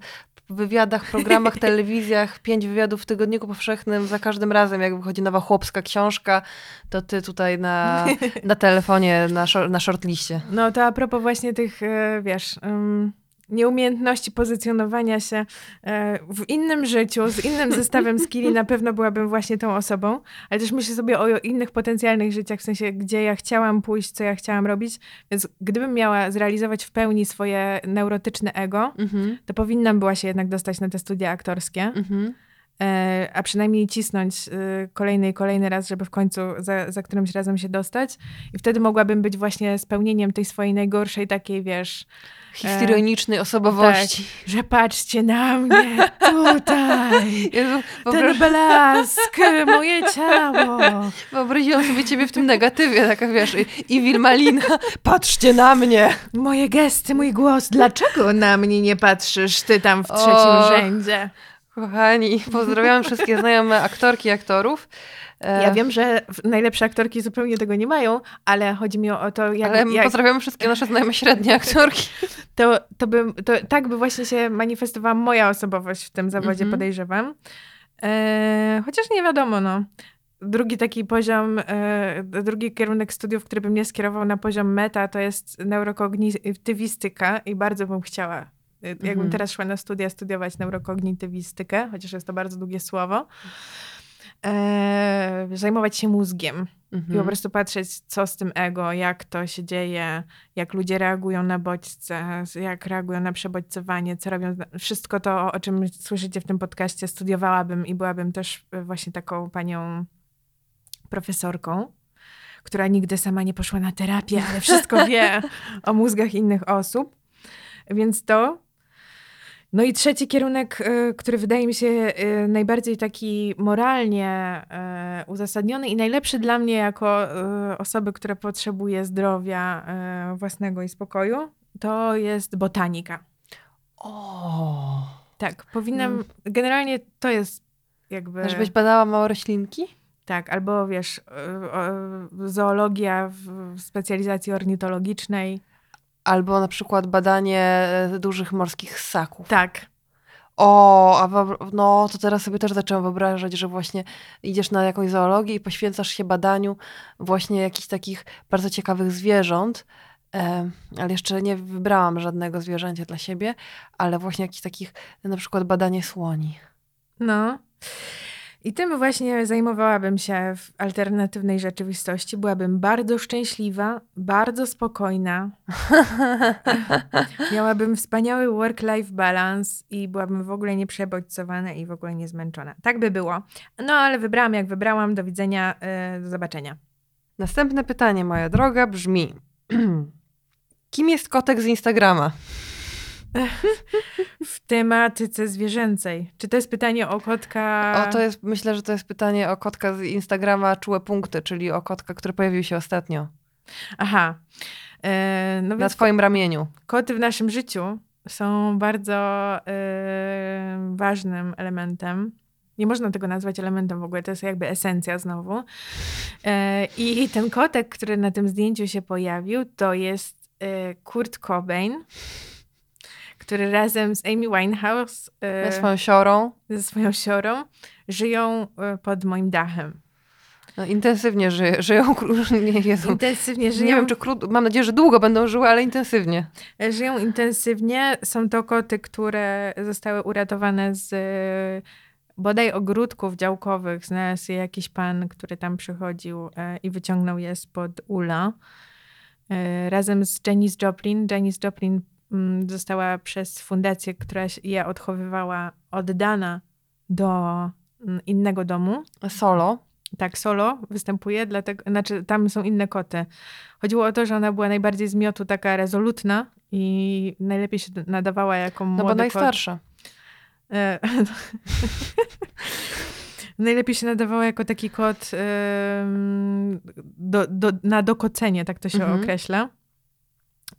wywiadach, programach, telewizjach, pięć wywiadów w Tygodniku Powszechnym, za każdym razem, jak wychodzi nowa chłopska książka, to ty tutaj na, na telefonie, na, na shortliście. No to a propos właśnie tych, e, wiesz... Um nieumiejętności pozycjonowania się e, w innym życiu, z innym zestawem skilli, na pewno byłabym właśnie tą osobą, ale też myślę sobie o innych potencjalnych życiach, w sensie, gdzie ja chciałam pójść, co ja chciałam robić, więc gdybym miała zrealizować w pełni swoje neurotyczne ego, mhm. to powinnam była się jednak dostać na te studia aktorskie. Mhm e, a przynajmniej cisnąć e, kolejny i kolejny raz, żeby w końcu za, za którymś razem się dostać. I wtedy mogłabym być właśnie spełnieniem tej swojej najgorszej takiej, wiesz, histrionicznej e, osobowości. Tak, że patrzcie na mnie tutaj. Jezu, ten blask, moje ciało. Wyobraziłam sobie ciebie w tym negatywie, taka wiesz, i Wilmalina, patrzcie na mnie. Moje gesty, mój głos. Dlaczego na mnie nie patrzysz, ty tam w trzecim o, rzędzie? Kochani, pozdrawiam wszystkie znajome aktorki aktorów. Ja e, wiem, że najlepsze aktorki zupełnie tego nie mają, ale chodzi mi o to, jak... Ale jak... pozdrawiamy wszystkie nasze znajome średnie aktorki. To, to, by, to tak by właśnie się manifestowała moja osobowość w tym zawodzie, mm -hmm. podejrzewam. E, chociaż nie wiadomo, no. Drugi taki poziom, e, drugi kierunek studiów, który by mnie skierował na poziom meta, to jest neurokognitywistyka i bardzo bym chciała e, Jakbym mm -hmm. teraz szła na studia studiować neurokognitywistykę, chociaż jest to bardzo długie słowo, e, zajmować się mózgiem mhm. i po mhm. prostu patrzeć, co z tym ego, jak to się dzieje, jak ludzie reagują na bodźce, jak reagują na przebodźcowanie, co robią. Wszystko to, o czym słyszycie w tym podcaście, studiowałabym i byłabym też właśnie taką panią profesorką która nigdy sama nie poszła na terapię, ale wszystko wie o mózgach innych osób. Więc to no i trzeci kierunek, y, który wydaje mi się y, najbardziej taki moralnie y, uzasadniony i najlepszy dla mnie jako osoby, która potrzebuje zdrowia własnego i spokoju, to jest botanika. O. Tak, powinnam. Hmm. Generalnie to jest jakby. Żebyś badała małe roślinki? Tak, albo wiesz, zoologia w specjalizacji ornitologicznej. Albo na przykład badanie e, dużych morskich ssaków. Tak. O, a no to teraz sobie też zaczęłam wyobrażać, że właśnie idziesz na jakąś zoologię i poświęcasz się badaniu właśnie jakichś takich bardzo ciekawych zwierząt, e, ale jeszcze nie wybrałam żadnego zwierzęcia dla siebie, ale właśnie jakichś takich, na przykład badanie słoni. No. I tym właśnie zajmowałabym się w alternatywnej rzeczywistości. Byłabym bardzo szczęśliwa, bardzo spokojna. Miałabym wspaniały work-life balance i byłabym w ogóle nieprzebodźcowana i w ogóle niezmęczona. Tak by było. No ale wybrałam jak wybrałam. Do widzenia, yy, do zobaczenia. Następne pytanie, moja droga, brzmi: Kim jest kotek z Instagrama? W tematyce zwierzęcej. Czy to jest pytanie o kotka? O, to jest, myślę, że to jest pytanie o kotka z Instagrama Czułe Punkty, czyli o kotka, który pojawił się ostatnio. Aha. E, no Na twoim ramieniu. koty w naszym życiu są bardzo e, ważnym elementem. Nie można tego nazwać elementem w ogóle, to jest jakby esencja znowu. E, I ten kotek, który na tym zdjęciu się pojawił, to jest e, Kurt Cobain, który razem z Amy Winehouse, e, Ze swoją siorą. ze swoją siorą, żyją e, pod moim dachem. No, intensywnie żyje, żyją. Nie, Jezu. Intensywnie żyją. Nie wiem, czy krótko. Mam nadzieję, że długo będą żyły, ale intensywnie. E, Żyją intensywnie. Są to koty, które zostały uratowane z bodaj ogródków działkowych. Znalazł je jakiś pan, który tam przychodził i wyciągnął je spod ula. Razem z Janis Joplin. Janis Joplin została przez fundację, która je odchowywała, oddana do mm, innego domu. Solo. Tak, solo występuje, dlatego, znaczy tam są inne koty. Chodziło o to, że ona była najbardziej z miotu taka rezolutna i najlepiej się nadawała jako No młody bo najstarsza. E, najlepiej się nadawała jako taki kot do, do, na dokocenie, tak to się Mhm. określa.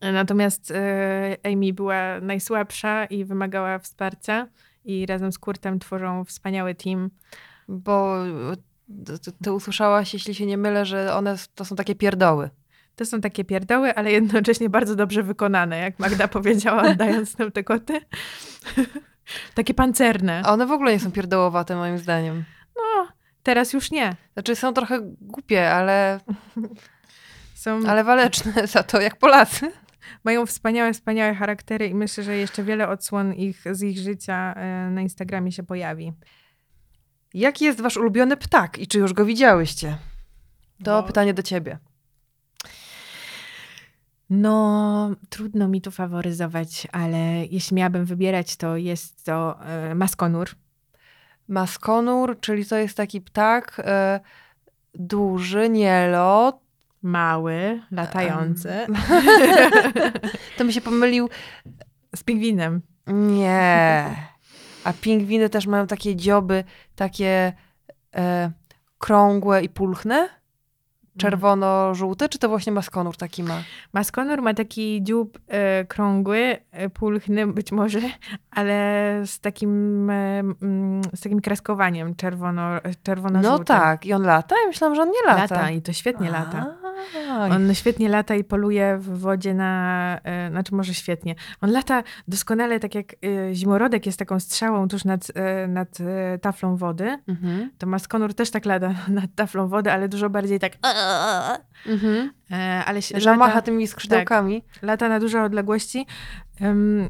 Natomiast e, Amy była najsłabsza i wymagała wsparcia i razem z Kurtem tworzą wspaniały team. Bo ty, usłyszałaś, jeśli się nie mylę, że one to są takie pierdoły. To są takie pierdoły, ale jednocześnie bardzo dobrze wykonane, jak Magda powiedziała, oddając nam te koty. takie pancerne. A one w ogóle nie są pierdołowate, moim zdaniem. No, teraz już nie. Znaczy są trochę głupie, ale, Są, ale waleczne za to, jak Polacy. Mają wspaniałe, wspaniałe charaktery i myślę, że jeszcze wiele odsłon ich, z ich życia e, na Instagramie się pojawi. Jaki jest wasz ulubiony ptak i czy już go widziałyście? To Bo- pytanie do ciebie. No, trudno mi tu faworyzować, ale jeśli miałabym wybierać, to jest to e, maskonur. Maskonur, czyli to jest taki ptak e, duży, nielot. Mały, latający. To mi się pomylił. Z pingwinem. Nie. A pingwiny też mają takie dzioby, takie e, krągłe i pulchne? Czerwono-żółte? Czy to właśnie maskonur taki ma? Maskonur ma taki dziób e, krągły, e, pulchny być może, ale z takim, e, z takim kreskowaniem czerwono, czerwono No tak. I on lata? Ja myślałam, że on nie lata. Lata i to świetnie lata. A, On świetnie lata i poluje w wodzie na, e, znaczy może świetnie. On lata doskonale tak jak e, zimorodek jest taką strzałą tuż nad, e, nad taflą wody. Mhm. To maskonur też tak lata nad taflą wody, ale dużo bardziej tak Mhm. ale się- Że lata, tymi skrzydełkami. lata na duże odległości.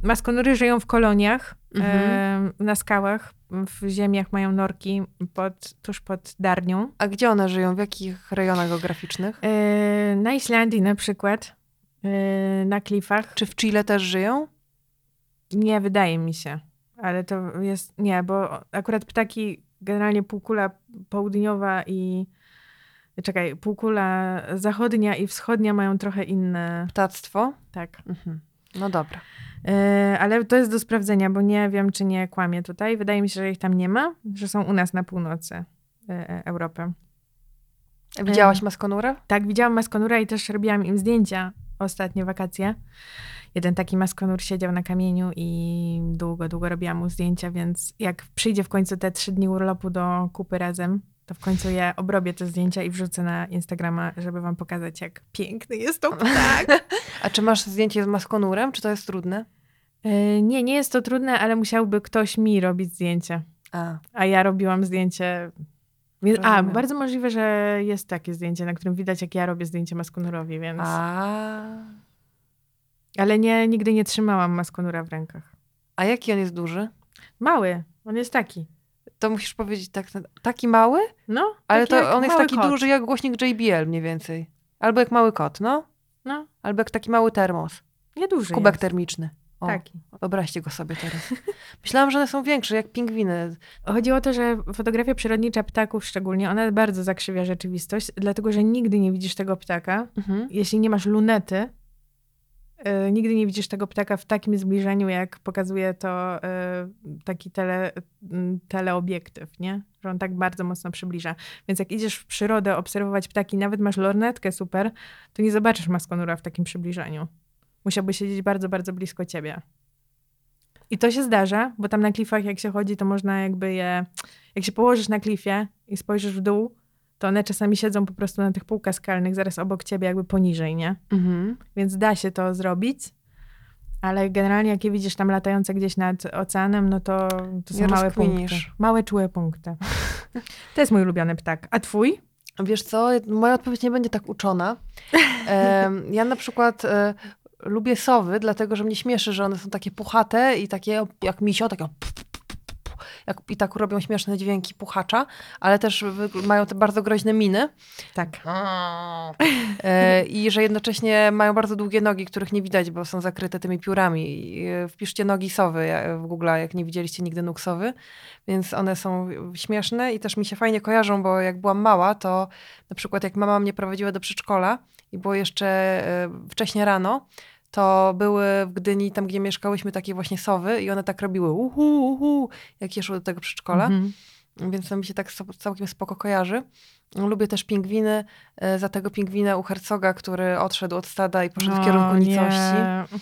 Maskonury żyją w koloniach, Mhm. na skałach, w ziemiach mają norki pod, tuż pod Darnią. A gdzie one żyją? W jakich rejonach geograficznych? E, Na Islandii na przykład, e, na klifach. Czy w Chile też żyją? Nie, wydaje mi się. Ale to jest. Nie, bo akurat ptaki, generalnie półkula południowa i. Czekaj, półkula zachodnia i wschodnia mają trochę inne. Ptactwo? Tak. Mhm. No dobra. E, ale to jest do sprawdzenia, bo nie wiem, czy nie kłamię tutaj. Wydaje mi się, że ich tam nie ma, że są u nas na północy e, e, Europy. Widziałaś maskonurę? Tak, widziałam maskonura i też robiłam im zdjęcia ostatnie wakacje. Jeden taki maskonur siedział na kamieniu i długo, długo robiłam mu zdjęcia, więc jak przyjdzie w końcu te trzy dni urlopu do kupy razem, to w końcu ja obrobię te zdjęcia i wrzucę na Instagrama, żeby wam pokazać, jak piękny jest to ptak. A czy masz zdjęcie z maskonurem? Czy to jest trudne? E, nie, nie jest to trudne, ale musiałby ktoś mi robić zdjęcie. A, A ja robiłam zdjęcie. A, Rozumiem. bardzo możliwe, że jest takie zdjęcie, na którym widać, jak ja robię zdjęcie maskonurowi, więc. a, Ale nie, nigdy nie trzymałam maskonura w rękach. a jaki on jest duży? Mały, on jest taki. To musisz powiedzieć tak, taki mały? No, Ale to on jest taki kot. duży jak głośnik JBL mniej więcej. Albo jak mały kot, no. No, Albo jak taki mały termos. nieduży. Kubek jest. termiczny. O, Taki. Wyobraźcie go sobie teraz. Myślałam, że one są większe, jak pingwiny. Chodziło o to, że fotografia przyrodnicza ptaków szczególnie, ona bardzo zakrzywia rzeczywistość, dlatego że nigdy nie widzisz tego ptaka, Mhm. jeśli nie masz lunety nigdy nie widzisz tego ptaka w takim zbliżeniu, jak pokazuje to y, taki tele, teleobiektyw, nie? Że on tak bardzo mocno przybliża. Więc jak idziesz w przyrodę obserwować ptaki, nawet masz lornetkę super, to nie zobaczysz maskonura w takim przybliżeniu. Musiałby siedzieć bardzo, bardzo blisko ciebie. I to się zdarza, bo tam na klifach jak się chodzi, to można jakby je... Jak się położysz na klifie i spojrzysz w dół, to one czasami siedzą po prostu na tych półkach skalnych zaraz obok ciebie, jakby poniżej, nie? Mhm. Więc da się to zrobić. Ale generalnie, jak je widzisz tam latające gdzieś nad oceanem, no to, to są małe punkty. Małe, czułe punkty. To jest mój ulubiony ptak. A twój? Wiesz co, moja odpowiedź nie będzie tak uczona. Ja na przykład e, lubię sowy, dlatego że mnie śmieszy, że one są takie puchate i takie jak misio, takie jak, i tak robią śmieszne dźwięki puchacza, ale też mają te bardzo groźne miny. Tak. E, I że jednocześnie mają bardzo długie nogi, których nie widać, bo są zakryte tymi piórami. E, Wpiszcie nogi sowy w Google, jak nie widzieliście nigdy nóg sowy. Więc one są śmieszne i też mi się fajnie kojarzą, bo jak byłam mała, to na przykład jak mama mnie prowadziła do przedszkola i było jeszcze e, wcześnie rano, to były w Gdyni, tam gdzie mieszkałyśmy, takie właśnie sowy i one tak robiły uhu, uhu, jak je szły do tego przedszkola. Mhm. Więc to mi się tak całkiem spoko kojarzy. Lubię też pingwiny. e, Za tego pingwina u hercoga, który odszedł od stada i poszedł w O, kierunku nie. nicości.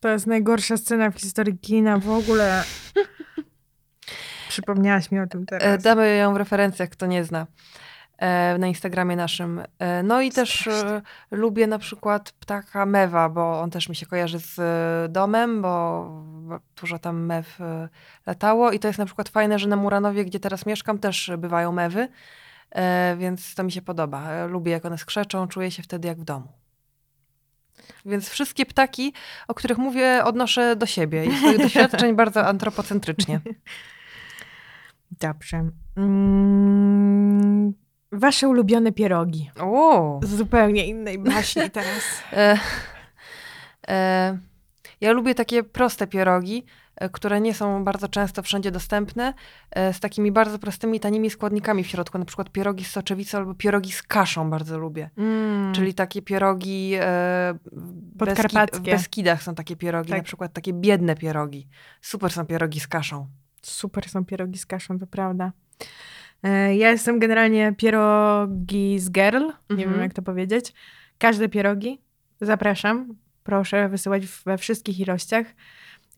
To jest najgorsza scena w historii kina w ogóle. Przypomniałaś mi o tym E, teraz. Damy ją w referencjach, kto nie zna. E, Na Instagramie naszym. E, No i też e, lubię na przykład ptaka mewa, bo on też mi się kojarzy z domem, bo dużo tam mew latało. I to jest na przykład fajne, że na Muranowie, gdzie teraz mieszkam, też bywają mewy. Więc to mi się podoba. Lubię, jak one skrzeczą, czuję się wtedy jak w domu. Więc wszystkie ptaki, o których mówię, odnoszę do siebie i swoich doświadczeń bardzo antropocentrycznie. Dobrze. Mm, wasze ulubione pierogi. O! Z zupełnie innej baśni teraz. E, e, ja lubię takie proste pierogi, e, które nie są bardzo często wszędzie dostępne, e, z takimi bardzo prostymi, tanimi składnikami w środku. Na przykład pierogi z soczewicy albo pierogi z kaszą bardzo lubię. Mm. Czyli takie pierogi e, w Podkarpackie. Beski- w Beskidach są takie pierogi, Tak. na przykład takie biedne pierogi. Super są pierogi z kaszą. Super są pierogi z kaszą, to prawda. E, Ja jestem generalnie pierogi z girl. Nie Mhm. wiem, jak to powiedzieć. Każde pierogi. Zapraszam. Proszę wysyłać we wszystkich ilościach.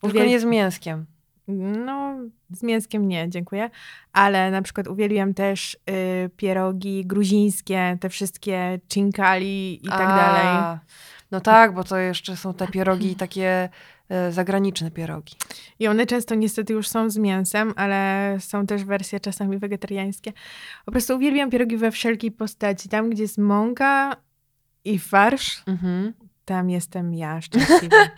Tylko Uwiel- nie z mięskiem. No, z mięskiem nie, dziękuję. Ale na przykład uwielbiam też y, pierogi gruzińskie, te wszystkie cinkali i tak A, dalej. No tak, bo to jeszcze są te pierogi takie zagraniczne pierogi. I one często niestety już są z mięsem, ale są też wersje czasami wegetariańskie. Po prostu uwielbiam pierogi we wszelkiej postaci. Tam, gdzie jest mąka i farsz, Mhm. tam jestem ja szczęśliwa.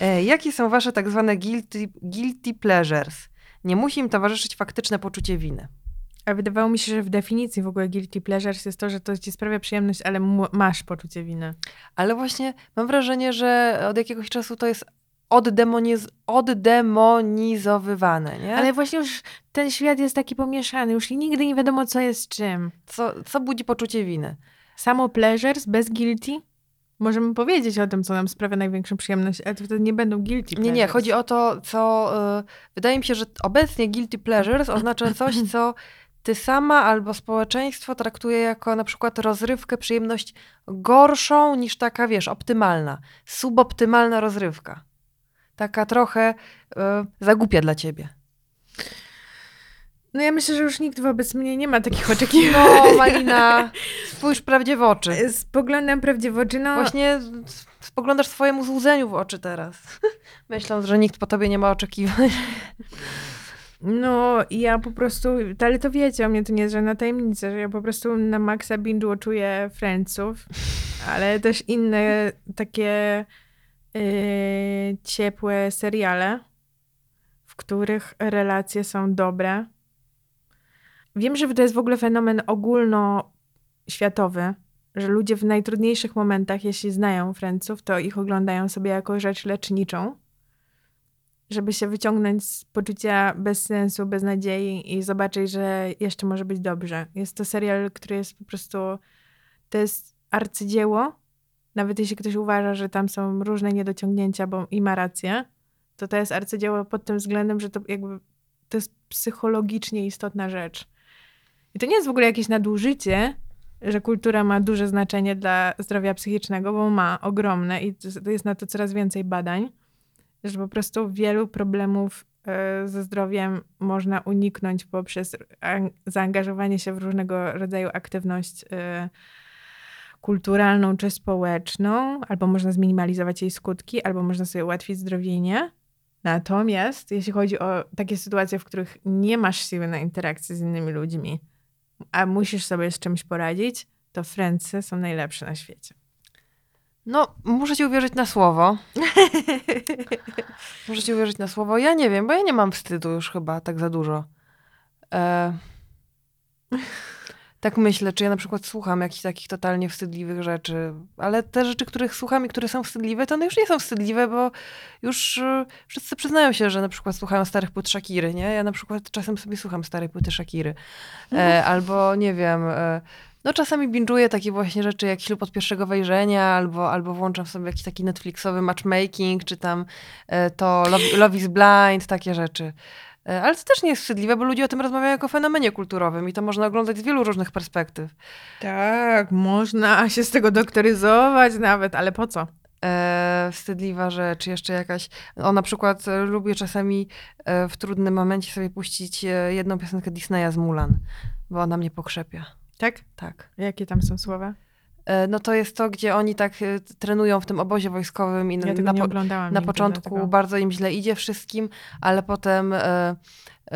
E, jakie są wasze tak zwane guilty, guilty pleasures? Nie musi im towarzyszyć faktyczne poczucie winy. A wydawało mi się, że w definicji w ogóle guilty pleasures jest to, że to ci sprawia przyjemność, ale masz poczucie winy. Ale właśnie mam wrażenie, że od jakiegoś czasu to jest oddemoniz- oddemonizowywane, nie? Ale właśnie już ten świat jest taki pomieszany, już nigdy nie wiadomo, co jest czym. co, co budzi poczucie winy? Samo pleasures bez guilty? Możemy powiedzieć o tym, co nam sprawia największą przyjemność, ale to wtedy nie będą guilty Nie, pleasures. nie, chodzi o to, co. y, wydaje mi się, że obecnie guilty pleasures oznacza coś, co ty sama albo społeczeństwo traktuje jako na przykład rozrywkę, przyjemność gorszą niż taka, wiesz, optymalna. Suboptymalna rozrywka. Taka trochę y, zagłupia dla ciebie. No ja myślę, że już nikt wobec mnie nie ma takich oczekiwań. No, Malina, spójrz prawdzie w oczy. Spoglądam prawdzie w oczy, no... Właśnie spoglądasz swojemu złudzeniu w oczy teraz. Myśląc, że nikt po tobie nie ma oczekiwań. No, ja po prostu, ale to wiecie, o mnie to nie jest żadna tajemnica, że ja po prostu na maksa binge'u czuję Friendsów, ale też inne takie yy, ciepłe seriale, w których relacje są dobre. Wiem, że to jest w ogóle fenomen ogólnoświatowy, że ludzie w najtrudniejszych momentach, jeśli znają Friendsów, to ich oglądają sobie jako rzecz leczniczą żeby się wyciągnąć z poczucia bezsensu, beznadziei i zobaczyć, że jeszcze może być dobrze. Jest to serial, który jest po prostu. To jest arcydzieło, nawet jeśli ktoś uważa, że tam są różne niedociągnięcia, bo i ma rację, to to jest arcydzieło pod tym względem, że to jakby to jest psychologicznie istotna rzecz. I to nie jest w ogóle jakieś nadużycie, że kultura ma duże znaczenie dla zdrowia psychicznego, bo ma ogromne i to jest na to coraz więcej badań, że po prostu wielu problemów e, ze zdrowiem można uniknąć poprzez zaangażowanie się w różnego rodzaju aktywność e, kulturalną czy społeczną, albo można zminimalizować jej skutki, albo można sobie ułatwić zdrowienie. Natomiast jeśli chodzi o takie sytuacje, w których nie masz siły na interakcję z innymi ludźmi, a musisz sobie z czymś poradzić, to Friendsy są najlepsze na świecie. No, ci uwierzyć na słowo. ci uwierzyć na słowo. Ja nie wiem, bo ja nie mam wstydu już chyba tak za dużo. E tak myślę, czy ja na przykład słucham jakichś takich totalnie wstydliwych rzeczy, ale te rzeczy, których słucham i które są wstydliwe, to one już nie są wstydliwe, bo już y, wszyscy przyznają się, że na przykład słuchają starych płyt Shakiry, nie? Ja na przykład czasem sobie słucham starej płyty Shakiry. E, albo, nie wiem... E, no czasami binge'uję takie właśnie rzeczy jak Ślub od pierwszego wejrzenia, albo, albo włączam sobie jakiś taki Netflixowy matchmaking, czy tam e, to Love, Love is Blind, takie rzeczy. E, ale to też nie jest wstydliwe, bo ludzie o tym rozmawiają jako fenomenie kulturowym i to można oglądać z wielu różnych perspektyw. Tak, można się z tego doktoryzować nawet, ale po co? E, wstydliwa rzecz, jeszcze jakaś. O, na przykład e, lubię czasami w trudnym momencie sobie puścić jedną piosenkę Disneya z Mulan, bo ona mnie pokrzepia. Tak? Tak. Jakie tam są słowa? E, no to jest to, gdzie oni tak e, trenują w tym obozie wojskowym i ja na, po, na początku dlatego. bardzo im źle idzie wszystkim, ale potem e,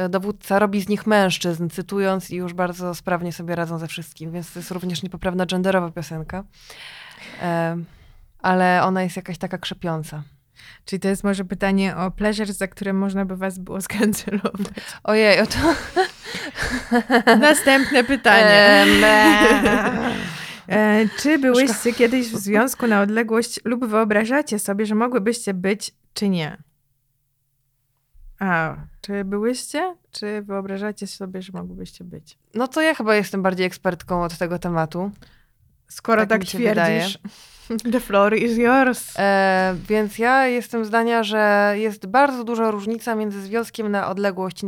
dowódca robi z nich mężczyzn, cytując i już bardzo sprawnie sobie radzą ze wszystkim, więc to jest również niepoprawna genderowa piosenka. ale ona jest jakaś taka krzepiąca. Czyli to jest może pytanie o pleasure, za które można by was było skancelować. Ojej, o to... Następne pytanie. E, czy byłyście kiedyś w związku na odległość lub wyobrażacie sobie, że mogłybyście być, czy nie? A, czy byłyście, czy wyobrażacie sobie, że mogłybyście być? No to ja chyba jestem bardziej ekspertką od tego tematu. Skoro tak, tak twierdzisz. Wydaje. The floor is yours. E, więc ja jestem zdania, że jest bardzo duża różnica między związkiem na odległość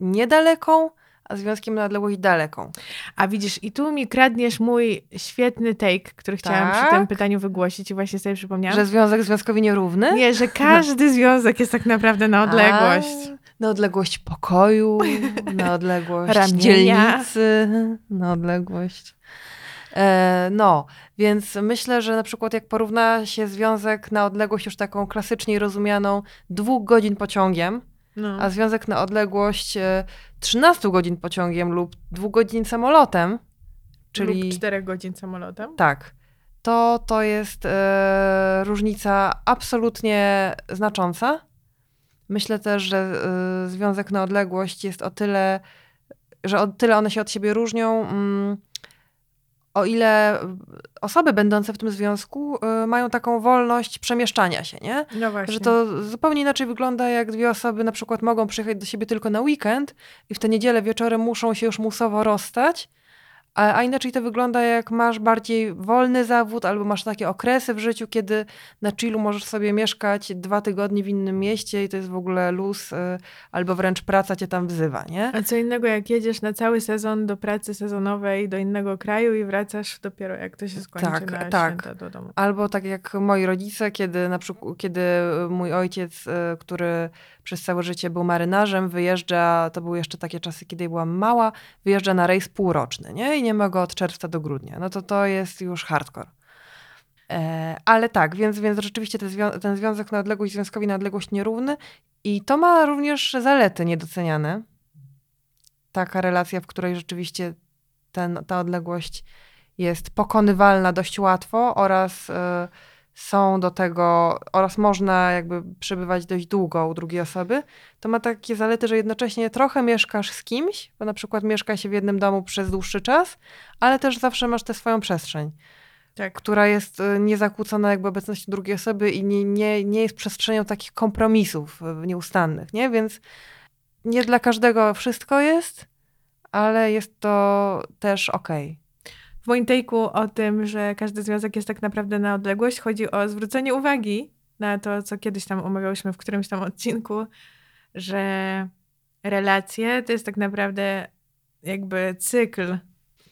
niedaleką, a związkiem na odległość daleką. A widzisz, i tu mi kradniesz mój świetny take, który chciałam tak? przy tym pytaniu wygłosić i właśnie sobie przypomniałam. Że związek związkowi nierówny? Nie, że każdy związek jest tak naprawdę na odległość. A, na odległość pokoju, na odległość dzielnicy, na odległość... E, no, więc myślę, że na przykład jak porówna się związek na odległość już taką klasycznie rozumianą dwóch godzin pociągiem, no. a związek na odległość 13 e, godzin pociągiem lub 2 godzin samolotem, czyli... Lub 4 godzin samolotem? Tak. To, to jest e, różnica absolutnie znacząca. Myślę też, że e, związek na odległość jest o tyle, że o tyle one się od siebie różnią, mm, o ile osoby będące w tym związku y, mają taką wolność przemieszczania się, nie? No właśnie. Że to zupełnie inaczej wygląda, jak dwie osoby na przykład mogą przyjechać do siebie tylko na weekend i w tę niedzielę wieczorem muszą się już musowo rozstać, a, a inaczej to wygląda, jak masz bardziej wolny zawód, albo masz takie okresy w życiu, kiedy na chillu możesz sobie mieszkać dwa tygodnie w innym mieście i to jest w ogóle luz, y, albo wręcz praca cię tam wzywa, nie? A co innego, jak jedziesz na cały sezon do pracy sezonowej do innego kraju i wracasz dopiero jak to się skończy tak, na tak. do domu. Albo tak jak moi rodzice, kiedy na przykład, kiedy mój ojciec, y, który przez całe życie był marynarzem, wyjeżdża, to były jeszcze takie czasy, kiedy byłam mała, wyjeżdża na rejs półroczny, nie? I nie ma go od czerwca do grudnia. No to to jest już hardcore. E, ale tak, więc, więc rzeczywiście ten, zwią ten związek na odległość, związkowi na odległość nierówny i to ma również zalety niedoceniane. Taka relacja, w której rzeczywiście ten, ta odległość jest pokonywalna dość łatwo oraz... Y, są do tego oraz można jakby przebywać dość długo u drugiej osoby, to ma takie zalety, że jednocześnie trochę mieszkasz z kimś, bo na przykład mieszka się w jednym domu przez dłuższy czas, ale też zawsze masz tę swoją przestrzeń, tak. która jest y, niezakłócona jakby obecnością drugiej osoby i nie, nie, nie jest przestrzenią takich kompromisów y, nieustannych, nie? Więc nie dla każdego wszystko jest, ale jest to też okej. Okay. Moim take'u o tym, że każdy związek jest tak naprawdę na odległość, chodzi o zwrócenie uwagi na to, co kiedyś tam omawiałyśmy w którymś tam odcinku, że relacje to jest tak naprawdę jakby cykl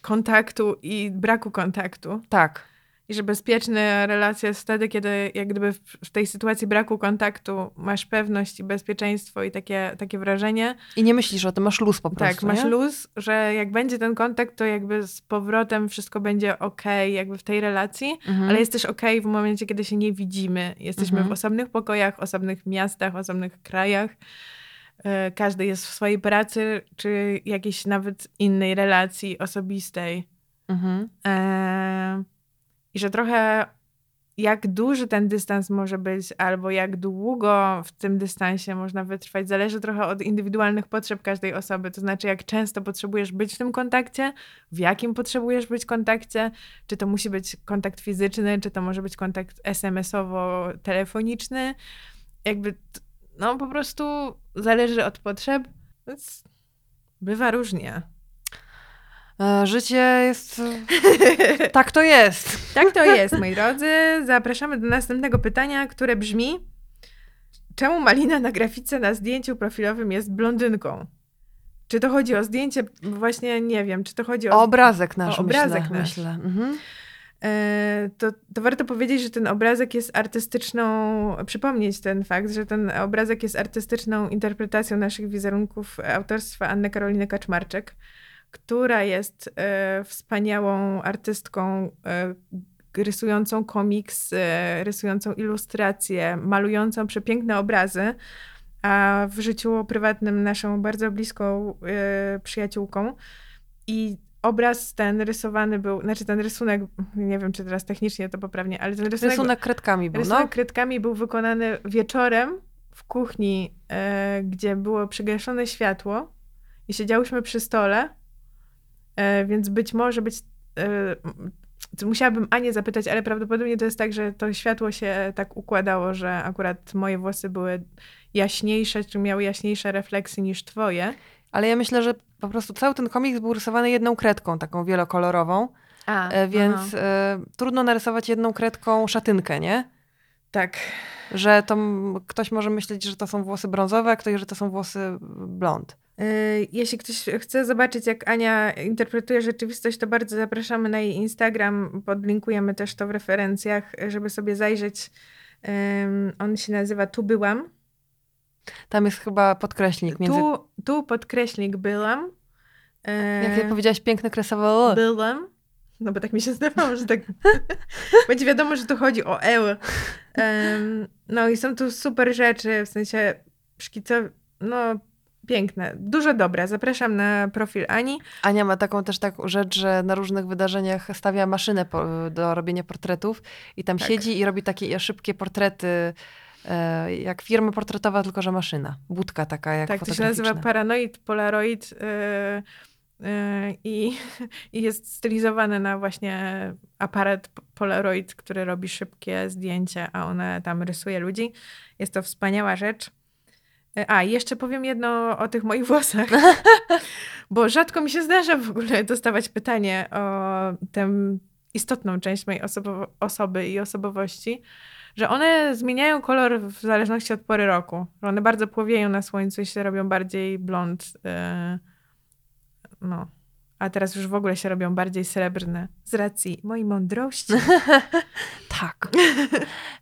kontaktu i braku kontaktu. Tak. I że bezpieczna relacja jest wtedy, kiedy jak gdyby w tej sytuacji braku kontaktu masz pewność i bezpieczeństwo i takie, takie wrażenie. I nie myślisz o tym, masz luz po prostu. Tak, masz nie? luz, że jak będzie ten kontakt, to jakby z powrotem wszystko będzie ok, jakby w tej relacji, Mhm. ale jest też ok w momencie, kiedy się nie widzimy. Jesteśmy Mhm. w osobnych pokojach, osobnych miastach, osobnych krajach. E, Każdy jest w swojej pracy, czy jakiejś nawet innej relacji osobistej. Mhm. E, I że trochę jak duży ten dystans może być, albo jak długo w tym dystansie można wytrwać, zależy trochę od indywidualnych potrzeb każdej osoby. To znaczy, jak często potrzebujesz być w tym kontakcie, w jakim potrzebujesz być kontakcie, czy to musi być kontakt fizyczny, czy to może być kontakt SMS-owo-telefoniczny. Jakby, no po prostu zależy od potrzeb. Więc bywa różnie. E, Życie jest... tak to jest. Tak to jest, moi drodzy. Zapraszamy do następnego pytania, które brzmi: Czemu Malina na grafice na zdjęciu profilowym jest blondynką? Czy to chodzi o zdjęcie? Właśnie nie wiem, czy to chodzi o. O obrazek nasz, O obrazek myślę. nasz. myślę. Mhm. E, to, to warto powiedzieć, że ten obrazek jest artystyczną, przypomnieć ten fakt, że ten obrazek jest artystyczną interpretacją naszych wizerunków autorstwa Anny Karoliny Kaczmarczyk, która jest e, wspaniałą artystką e, rysującą komiks, e, rysującą ilustracje, malującą przepiękne obrazy, a w życiu prywatnym naszą bardzo bliską przyjaciółką. I obraz ten rysowany był, znaczy ten rysunek, nie wiem czy teraz technicznie to poprawnie, ale ten rysunek, Rysunek kredkami był, rysunek no. kredkami był wykonany wieczorem w kuchni, gdzie było przygaszone światło i siedziałyśmy przy stole, więc być może być, e, musiałabym Anię zapytać, ale prawdopodobnie to jest tak, że to światło się tak układało, że akurat moje włosy były jaśniejsze, czy miały jaśniejsze refleksy niż twoje. Ale ja myślę, że po prostu cały ten komiks był rysowany jedną kredką, taką wielokolorową, A, e, więc e, trudno narysować jedną kredką szatynkę, nie? Tak. Że to ktoś może myśleć, że to są włosy brązowe, a ktoś, że to są włosy blond. Y, Jeśli ktoś chce zobaczyć, jak Ania interpretuje rzeczywistość, to bardzo zapraszamy na jej Instagram. Podlinkujemy też to w referencjach, żeby sobie zajrzeć. On się nazywa Tu byłam. Tam jest chyba podkreślnik między... Tu, tu podkreślnik byłam. E, Jak ja powiedziałaś, piękne kresowe L. Byłam. No bo tak mi się zdawało, że tak. Będzie wiadomo, że tu chodzi o eł. No i są tu super rzeczy, w sensie szkicowe. No, piękne. Dużo dobra. Zapraszam na profil Ani. Ania ma taką też taką rzecz, że na różnych wydarzeniach stawia maszynę po, do robienia portretów i tam Tak. siedzi i robi takie szybkie portrety, e, jak firma portretowa, tylko że maszyna. Budka taka jak Tak, to się nazywa Paranoid Polaroid yy, yy, i, i jest stylizowany na właśnie aparat Polaroid, który robi szybkie zdjęcia, a ona tam rysuje ludzi. Jest to wspaniała rzecz. Yy, A, jeszcze powiem jedno o tych moich włosach, bo rzadko mi się zdarza w ogóle dostawać pytanie o tę istotną część mojej osobo- osoby i osobowości, że one zmieniają kolor w zależności od pory roku. One bardzo płowieją na słońcu i się robią bardziej blond. yy, no. A teraz już w ogóle się robią bardziej srebrne. Z racji mojej mądrości. Tak.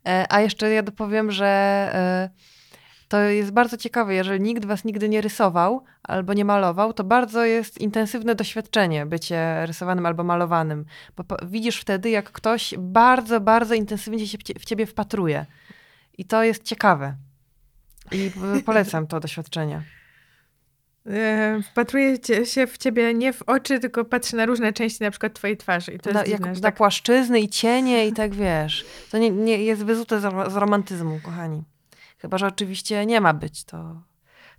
E, A jeszcze ja dopowiem, że e, to jest bardzo ciekawe. Jeżeli nikt was nigdy nie rysował albo nie malował, to bardzo jest intensywne doświadczenie bycie rysowanym albo malowanym. Bo widzisz wtedy, jak ktoś bardzo, bardzo intensywnie się w cie- w ciebie wpatruje. I to jest ciekawe. I polecam to doświadczenie. Wpatruję cie- się w ciebie nie w oczy, tylko patrzę na różne części na przykład twojej twarzy. I to jest jak, dziwne, tak płaszczyzny i cienie i tak wiesz. To nie, nie jest wyzute z romantyzmu, kochani. Chyba, że oczywiście nie ma być, to,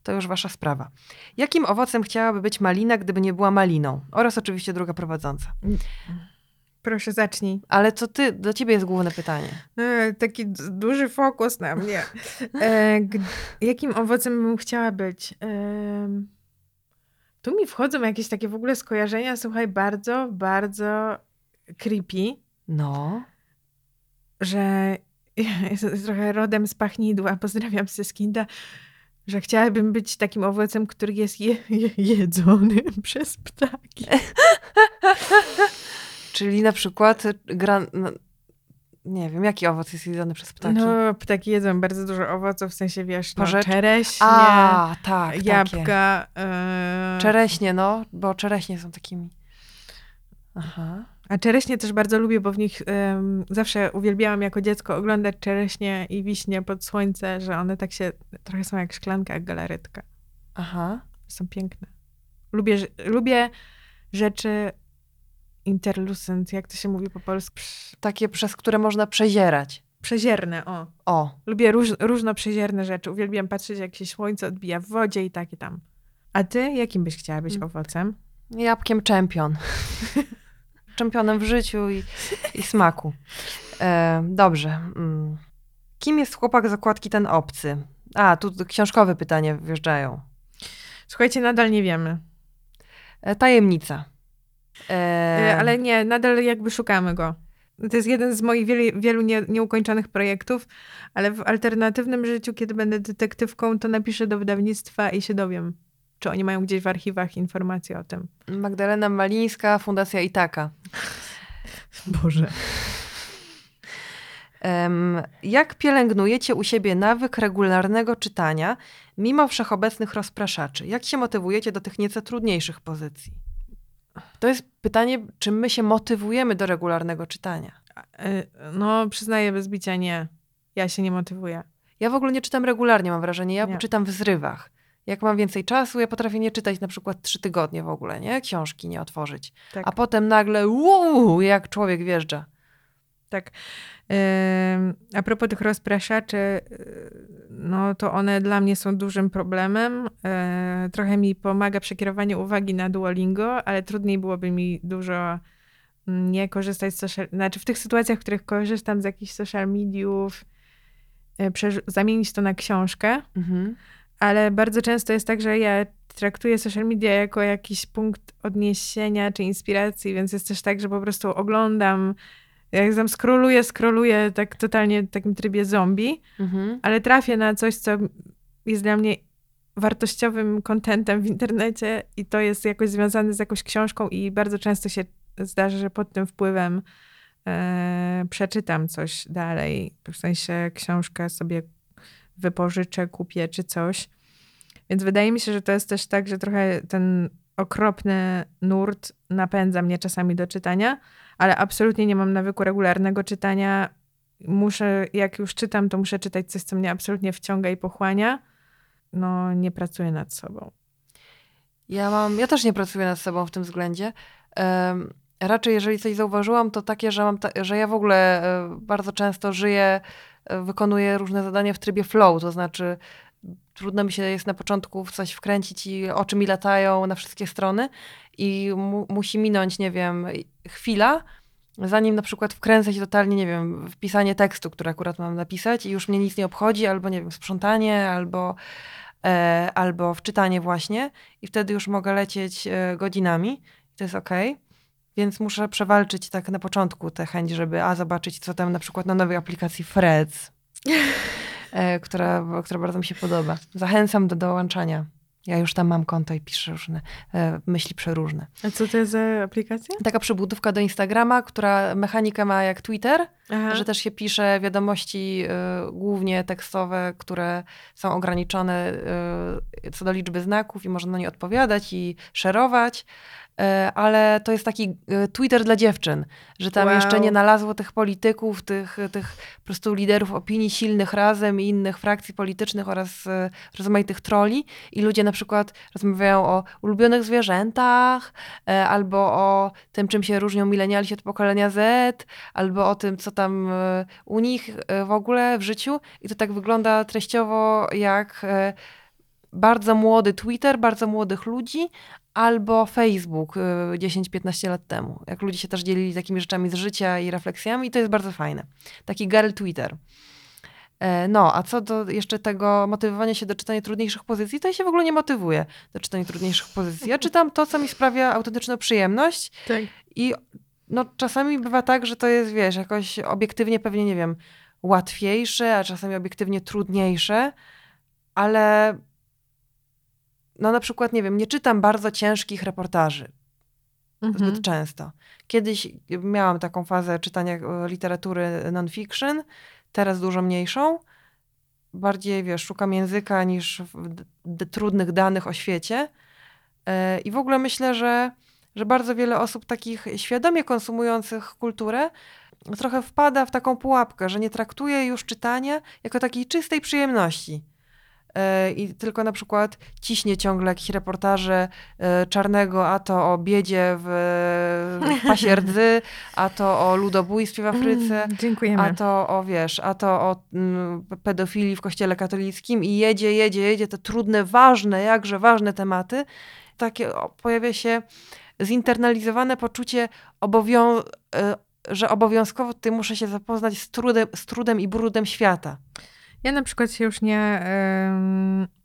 to już wasza sprawa. Jakim owocem chciałaby być malina, gdyby nie była maliną? Oraz oczywiście druga prowadząca. Proszę, zacznij. Ale co ty, do ciebie jest główne pytanie. E, taki duży fokus na mnie. E, jakim owocem bym chciała być? Em, tu mi wchodzą jakieś takie w ogóle skojarzenia, słuchaj, bardzo, bardzo creepy, No. że jest trochę rodem z pachnidła, pozdrawiam ze Skinda, że chciałabym być takim owocem, który jest je, je, jedzony przez ptaki. Czyli na przykład gran... no, nie wiem, jaki owoc jest jedzony przez ptaki? No, ptaki jedzą bardzo dużo owoców, w sensie wiesz, no, czereśnie, A, tak, jabłka. e, Czereśnie, no, bo czereśnie są takimi. Aha. A czereśnie też bardzo lubię, bo w nich em, zawsze uwielbiałam jako dziecko oglądać czereśnie i wiśnie pod słońce, że one tak się, trochę są jak szklanka, jak galaretka. Aha. Są piękne. Lubię, lubię rzeczy interlucent, jak to się mówi po polsku? Takie, przez które można przezierać. Przezierne, o. O, Lubię róż, różno przezierne rzeczy. Uwielbiam patrzeć, jak się słońce odbija w wodzie i takie tam. A ty, jakim byś chciała być Mm. owocem? jabłkiem czempion. Czempionem w życiu i, i smaku. E, dobrze. Mm. Kim jest chłopak z okładki ten obcy? A, tu książkowe pytania wjeżdżają. Słuchajcie, nadal nie wiemy. E, tajemnica. E, E, Ale nie, nadal jakby szukamy go. To jest jeden z moich wielu, wielu nie, nieukończonych projektów, ale w alternatywnym życiu, kiedy będę detektywką, to napiszę do wydawnictwa i się dowiem, czy oni mają gdzieś w archiwach informacje o tym. Magdalena Malińska, Fundacja Itaka. Boże. Jak pielęgnujecie u siebie nawyk regularnego czytania, mimo wszechobecnych rozpraszaczy? Jak się motywujecie do tych nieco trudniejszych pozycji? To jest pytanie, czy my się motywujemy do regularnego czytania. No, przyznaję bez bicia nie. Ja się nie motywuję. Ja w ogóle nie czytam regularnie, mam wrażenie. Ja Nie. czytam w zrywach. Jak mam więcej czasu, ja potrafię nie czytać na przykład trzy tygodnie w ogóle, nie? Książki nie otworzyć. Tak. A potem nagle, uuu, jak człowiek wjeżdża. Tak. A propos tych rozpraszaczy, y, no to one dla mnie są dużym problemem. E, Trochę mi pomaga przekierowanie uwagi na Duolingo, ale trudniej byłoby mi dużo mm, nie korzystać z social... Znaczy w tych sytuacjach, w których korzystam z jakichś social mediów, e, zamienić to na książkę, Mhm. Ale bardzo często jest tak, że ja traktuję social media jako jakiś punkt odniesienia czy inspiracji, więc jest też tak, że po prostu oglądam, jak tam scrolluję, scrolluję tak totalnie w takim trybie zombie, Mhm. ale trafię na coś, co jest dla mnie wartościowym kontentem w internecie i to jest jakoś związane z jakąś książką i bardzo często się zdarza, że pod tym wpływem e, przeczytam coś dalej. W sensie książkę sobie wypożyczę, kupię czy coś. Więc wydaje mi się, że to jest też tak, że trochę ten okropny nurt napędza mnie czasami do czytania, ale absolutnie nie mam nawyku regularnego czytania. Muszę, jak już czytam, to muszę czytać coś, co mnie absolutnie wciąga i pochłania. No, nie pracuję nad sobą. Ja mam, ja też nie pracuję nad sobą w tym względzie. Em, raczej, jeżeli coś zauważyłam, to takie, że, mam ta, że ja w ogóle e, bardzo często żyję, wykonuję różne zadania w trybie flow, to znaczy trudno mi się jest na początku w coś wkręcić i oczy mi latają na wszystkie strony i mu, musi minąć, nie wiem, chwila, zanim na przykład wkręcę się totalnie, nie wiem, w pisanie tekstu, który akurat mam napisać i już mnie nic nie obchodzi, albo nie wiem, sprzątanie, albo, e, albo w czytanie właśnie i wtedy już mogę lecieć e, godzinami i to jest okej. Więc muszę przewalczyć tak na początku tę chęć, żeby a zobaczyć, co tam na przykład na nowej aplikacji Freds, e, która, która bardzo mi się podoba. Zachęcam do dołączania. Ja już tam mam konto i piszę różne e, myśli przeróżne. A co to jest za aplikacja? Taka przybudówka do Instagrama, która mechanikę ma jak Twitter, Aha. że też się pisze wiadomości y, głównie tekstowe, które są ograniczone y, co do liczby znaków i można na nie odpowiadać i szerować. Y, ale to jest taki y, Twitter dla dziewczyn, że tam Wow. jeszcze nie nalazło tych polityków, tych, tych po prostu liderów opinii silnych razem i innych frakcji politycznych oraz y, rozmaitych troli. I ludzie na przykład rozmawiają o ulubionych zwierzętach, albo o tym, czym się różnią milenialsi od pokolenia Z, albo o tym, co tam e, u nich e, w ogóle w życiu. I to tak wygląda treściowo jak e, bardzo młody Twitter, bardzo młodych ludzi, albo Facebook e, 10-15 lat temu. Jak ludzie się też dzielili takimi rzeczami z życia i refleksjami, i to jest bardzo fajne. Taki girl Twitter. No, a co do jeszcze tego motywowania się do czytania trudniejszych pozycji, to ja się w ogóle nie motywuję do czytania trudniejszych pozycji. Ja czytam to, co mi sprawia autentyczną przyjemność Tak. i no czasami bywa tak, że to jest, wiesz, jakoś obiektywnie pewnie, nie wiem, łatwiejsze, a czasami obiektywnie trudniejsze, ale no na przykład, nie wiem, nie czytam bardzo ciężkich reportaży Mhm. zbyt często. Kiedyś miałam taką fazę czytania e, literatury non-fiction, teraz dużo mniejszą. Bardziej, wiesz, szukam języka niż trudnych danych o świecie. E, I w ogóle myślę, że, że bardzo wiele osób takich świadomie konsumujących kulturę trochę wpada w taką pułapkę, że nie traktuje już czytania jako takiej czystej przyjemności. E, I tylko na przykład ciśnie ciągle jakieś reportaże e, czarnego, a to o biedzie w, w pasie rdzy, a to o ludobójstwie w Afryce, Mm, dziękujemy. a to o, wiesz, a to o mm, pedofilii w kościele katolickim i jedzie, jedzie, jedzie te trudne, ważne, jakże ważne tematy. Takie o, pojawia się zinternalizowane poczucie obowią- e, że obowiązkowo tutaj muszę się zapoznać z trudem, z trudem i brudem świata. Ja na przykład się już nie,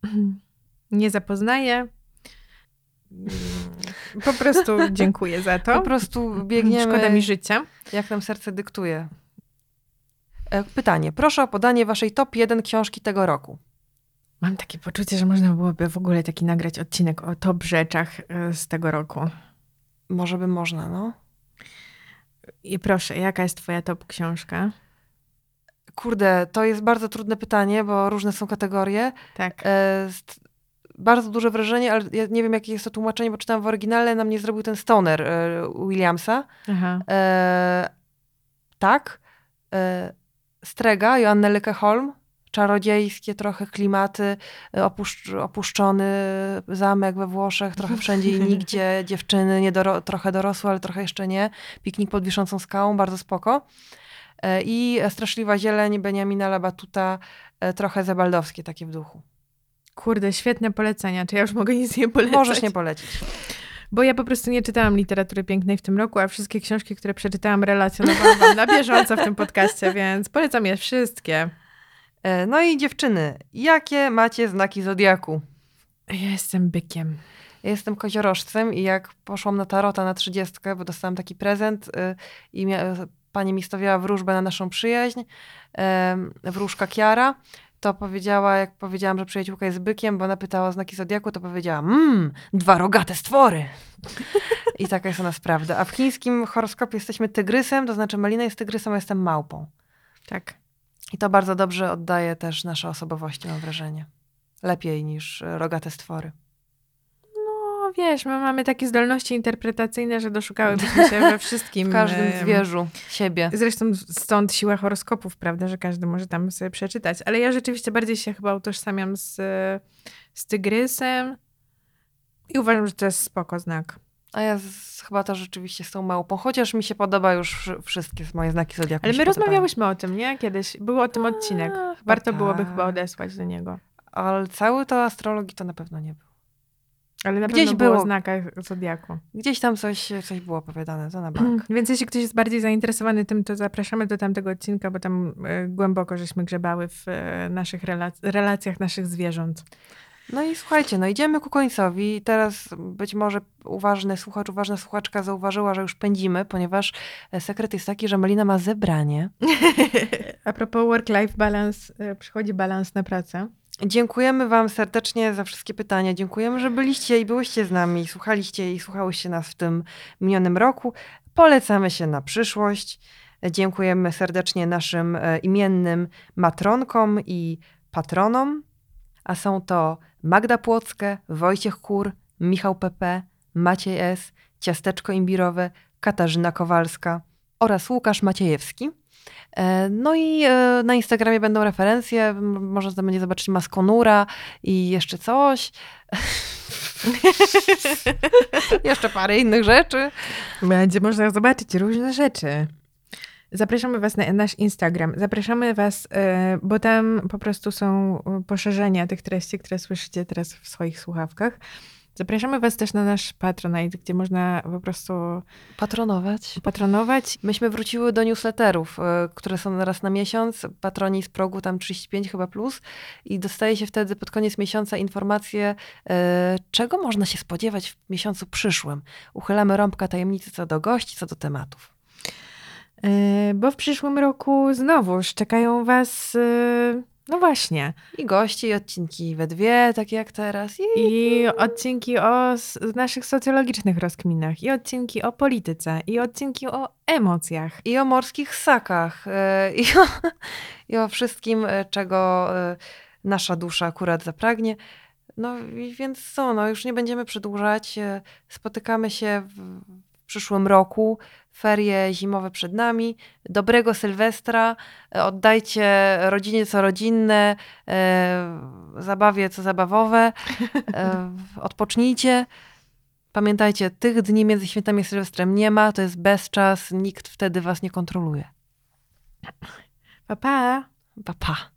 nie zapoznaję. Po prostu dziękuję za to. Po prostu biegniemy, Szkoda mi życia. jak nam serce dyktuje. E, Pytanie. Proszę o podanie waszej top 1 książki tego roku. Mam takie poczucie, że można byłoby w ogóle taki nagrać odcinek o top rzeczach e, z tego roku. Może by można, no. I proszę, jaka jest twoja top książka? Kurde, to jest bardzo trudne pytanie, bo różne są kategorie. Tak. E, bardzo duże wrażenie, ale ja nie wiem, jakie jest to tłumaczenie, bo czytałam w oryginale, na mnie zrobił ten stoner e, Williamsa. Aha. E, tak. E, Strega, Joanny Lykke-Holm. Czarodziejskie trochę klimaty, opuszcz, opuszczony zamek we Włoszech, trochę wszędzie i nigdzie, dziewczyny, nie doro, trochę dorosłe, ale trochę jeszcze nie. Piknik pod wiszącą skałą, bardzo spoko. E, I Straszliwa zieleń Beniamina Labatuta, e, trochę zebaldowskie takie w duchu. Kurde, świetne polecenia. Czy ja już mogę nic nie polecać? Możesz nie polecić. Bo ja po prostu nie czytałam literatury pięknej w tym roku, a wszystkie książki, które przeczytałam, relacjonowałam wam na bieżąco w tym podcaście, więc polecam je wszystkie. E, No i dziewczyny, jakie macie znaki zodiaku? Ja jestem bykiem. Ja jestem koziorożcem i jak poszłam na tarota na trzydziestkę, bo dostałam taki prezent y, i mia- pani mi stawiała wróżbę na naszą przyjaźń, em, wróżka Kiara, to powiedziała, jak powiedziałam, że przyjaciółka jest bykiem, bo ona pytała o znaki zodiaku, to powiedziała, mmm, dwa rogate stwory. I taka jest u nas prawda. A w chińskim horoskopie jesteśmy tygrysem, to znaczy Malina jest tygrysem, a jestem małpą. Tak. I to bardzo dobrze oddaje też nasze osobowości, mam wrażenie. Lepiej niż e, rogate stwory. No wiesz, my mamy takie zdolności interpretacyjne, że doszukałybyśmy się we wszystkim. W każdym zwierzu siebie. Zresztą stąd siła horoskopów, prawda, że każdy może tam sobie przeczytać. Ale ja rzeczywiście bardziej się chyba utożsamiam z, z tygrysem i uważam, że to jest spoko znak. A ja z, chyba też rzeczywiście z tą małpą, chociaż mi się podoba już wszy- wszystkie moje znaki zodiaku. Ale my rozmawiałyśmy o tym, nie? Kiedyś. Był o tym odcinek. A, Warto byłoby tak. chyba odesłać do niego. Ale cały to astrologii to na pewno nie było. Ale na Gdzieś pewno było było. o znakach Zodiaku. Gdzieś tam coś, coś było opowiadane, to na bank. Więc jeśli ktoś jest bardziej zainteresowany tym, to zapraszamy do tamtego odcinka, bo tam e, głęboko żeśmy grzebały w e, naszych relac- relacjach naszych zwierząt. No i słuchajcie, no idziemy ku końcowi. Teraz być może uważny słuchacz, uważna słuchaczka zauważyła, że już pędzimy, ponieważ e, sekret jest taki, że Malina ma zebranie. A propos work-life balance, e, przychodzi balans na pracę. Dziękujemy Wam serdecznie za wszystkie pytania. Dziękujemy, że byliście i byłyście z nami, słuchaliście i słuchałyście nas w tym minionym roku. Polecamy się na przyszłość. Dziękujemy serdecznie naszym e, imiennym matronkom i patronom, a są to Magda Płockę, Wojciech Kur, Michał PP, Maciej S., Ciasteczko Imbirowe, Katarzyna Kowalska oraz Łukasz Maciejewski. E, No i e, na Instagramie będą referencje, można będzie zobaczyć Maskonura i jeszcze coś. jeszcze parę innych rzeczy. Będzie można zobaczyć różne rzeczy. Zapraszamy Was na nasz Instagram. Zapraszamy Was, e, bo tam po prostu są e, poszerzenia tych treści, które słyszycie teraz w swoich słuchawkach. Zapraszamy Was też na nasz Patronite, gdzie można po prostu Patronować. patronować. Myśmy wróciły do newsletterów, e, które są raz na miesiąc. Patroni z progu tam 35 chyba plus i dostaje się wtedy pod koniec miesiąca informacje, czego można się spodziewać w miesiącu przyszłym. Uchylamy rąbka tajemnicy co do gości, co do tematów. Yy, bo w przyszłym roku znowuż czekają Was, yy, no właśnie, I gości, i odcinki we dwie, takie jak teraz. I, i odcinki o naszych socjologicznych rozkminach, i odcinki o polityce, i odcinki o emocjach. i o morskich ssakach, e, i o, i o wszystkim, czego nasza dusza akurat zapragnie. No więc co, no już nie będziemy przedłużać. Spotykamy się w przyszłym roku. Ferie zimowe przed nami. Dobrego Sylwestra. e, Oddajcie rodzinie co rodzinne, e, zabawie co zabawowe. E, odpocznijcie. Pamiętajcie, tych dni między świętami a Sylwestrem nie ma, to jest bezczas, nikt wtedy was nie kontroluje. Pa, pa! Pa, pa.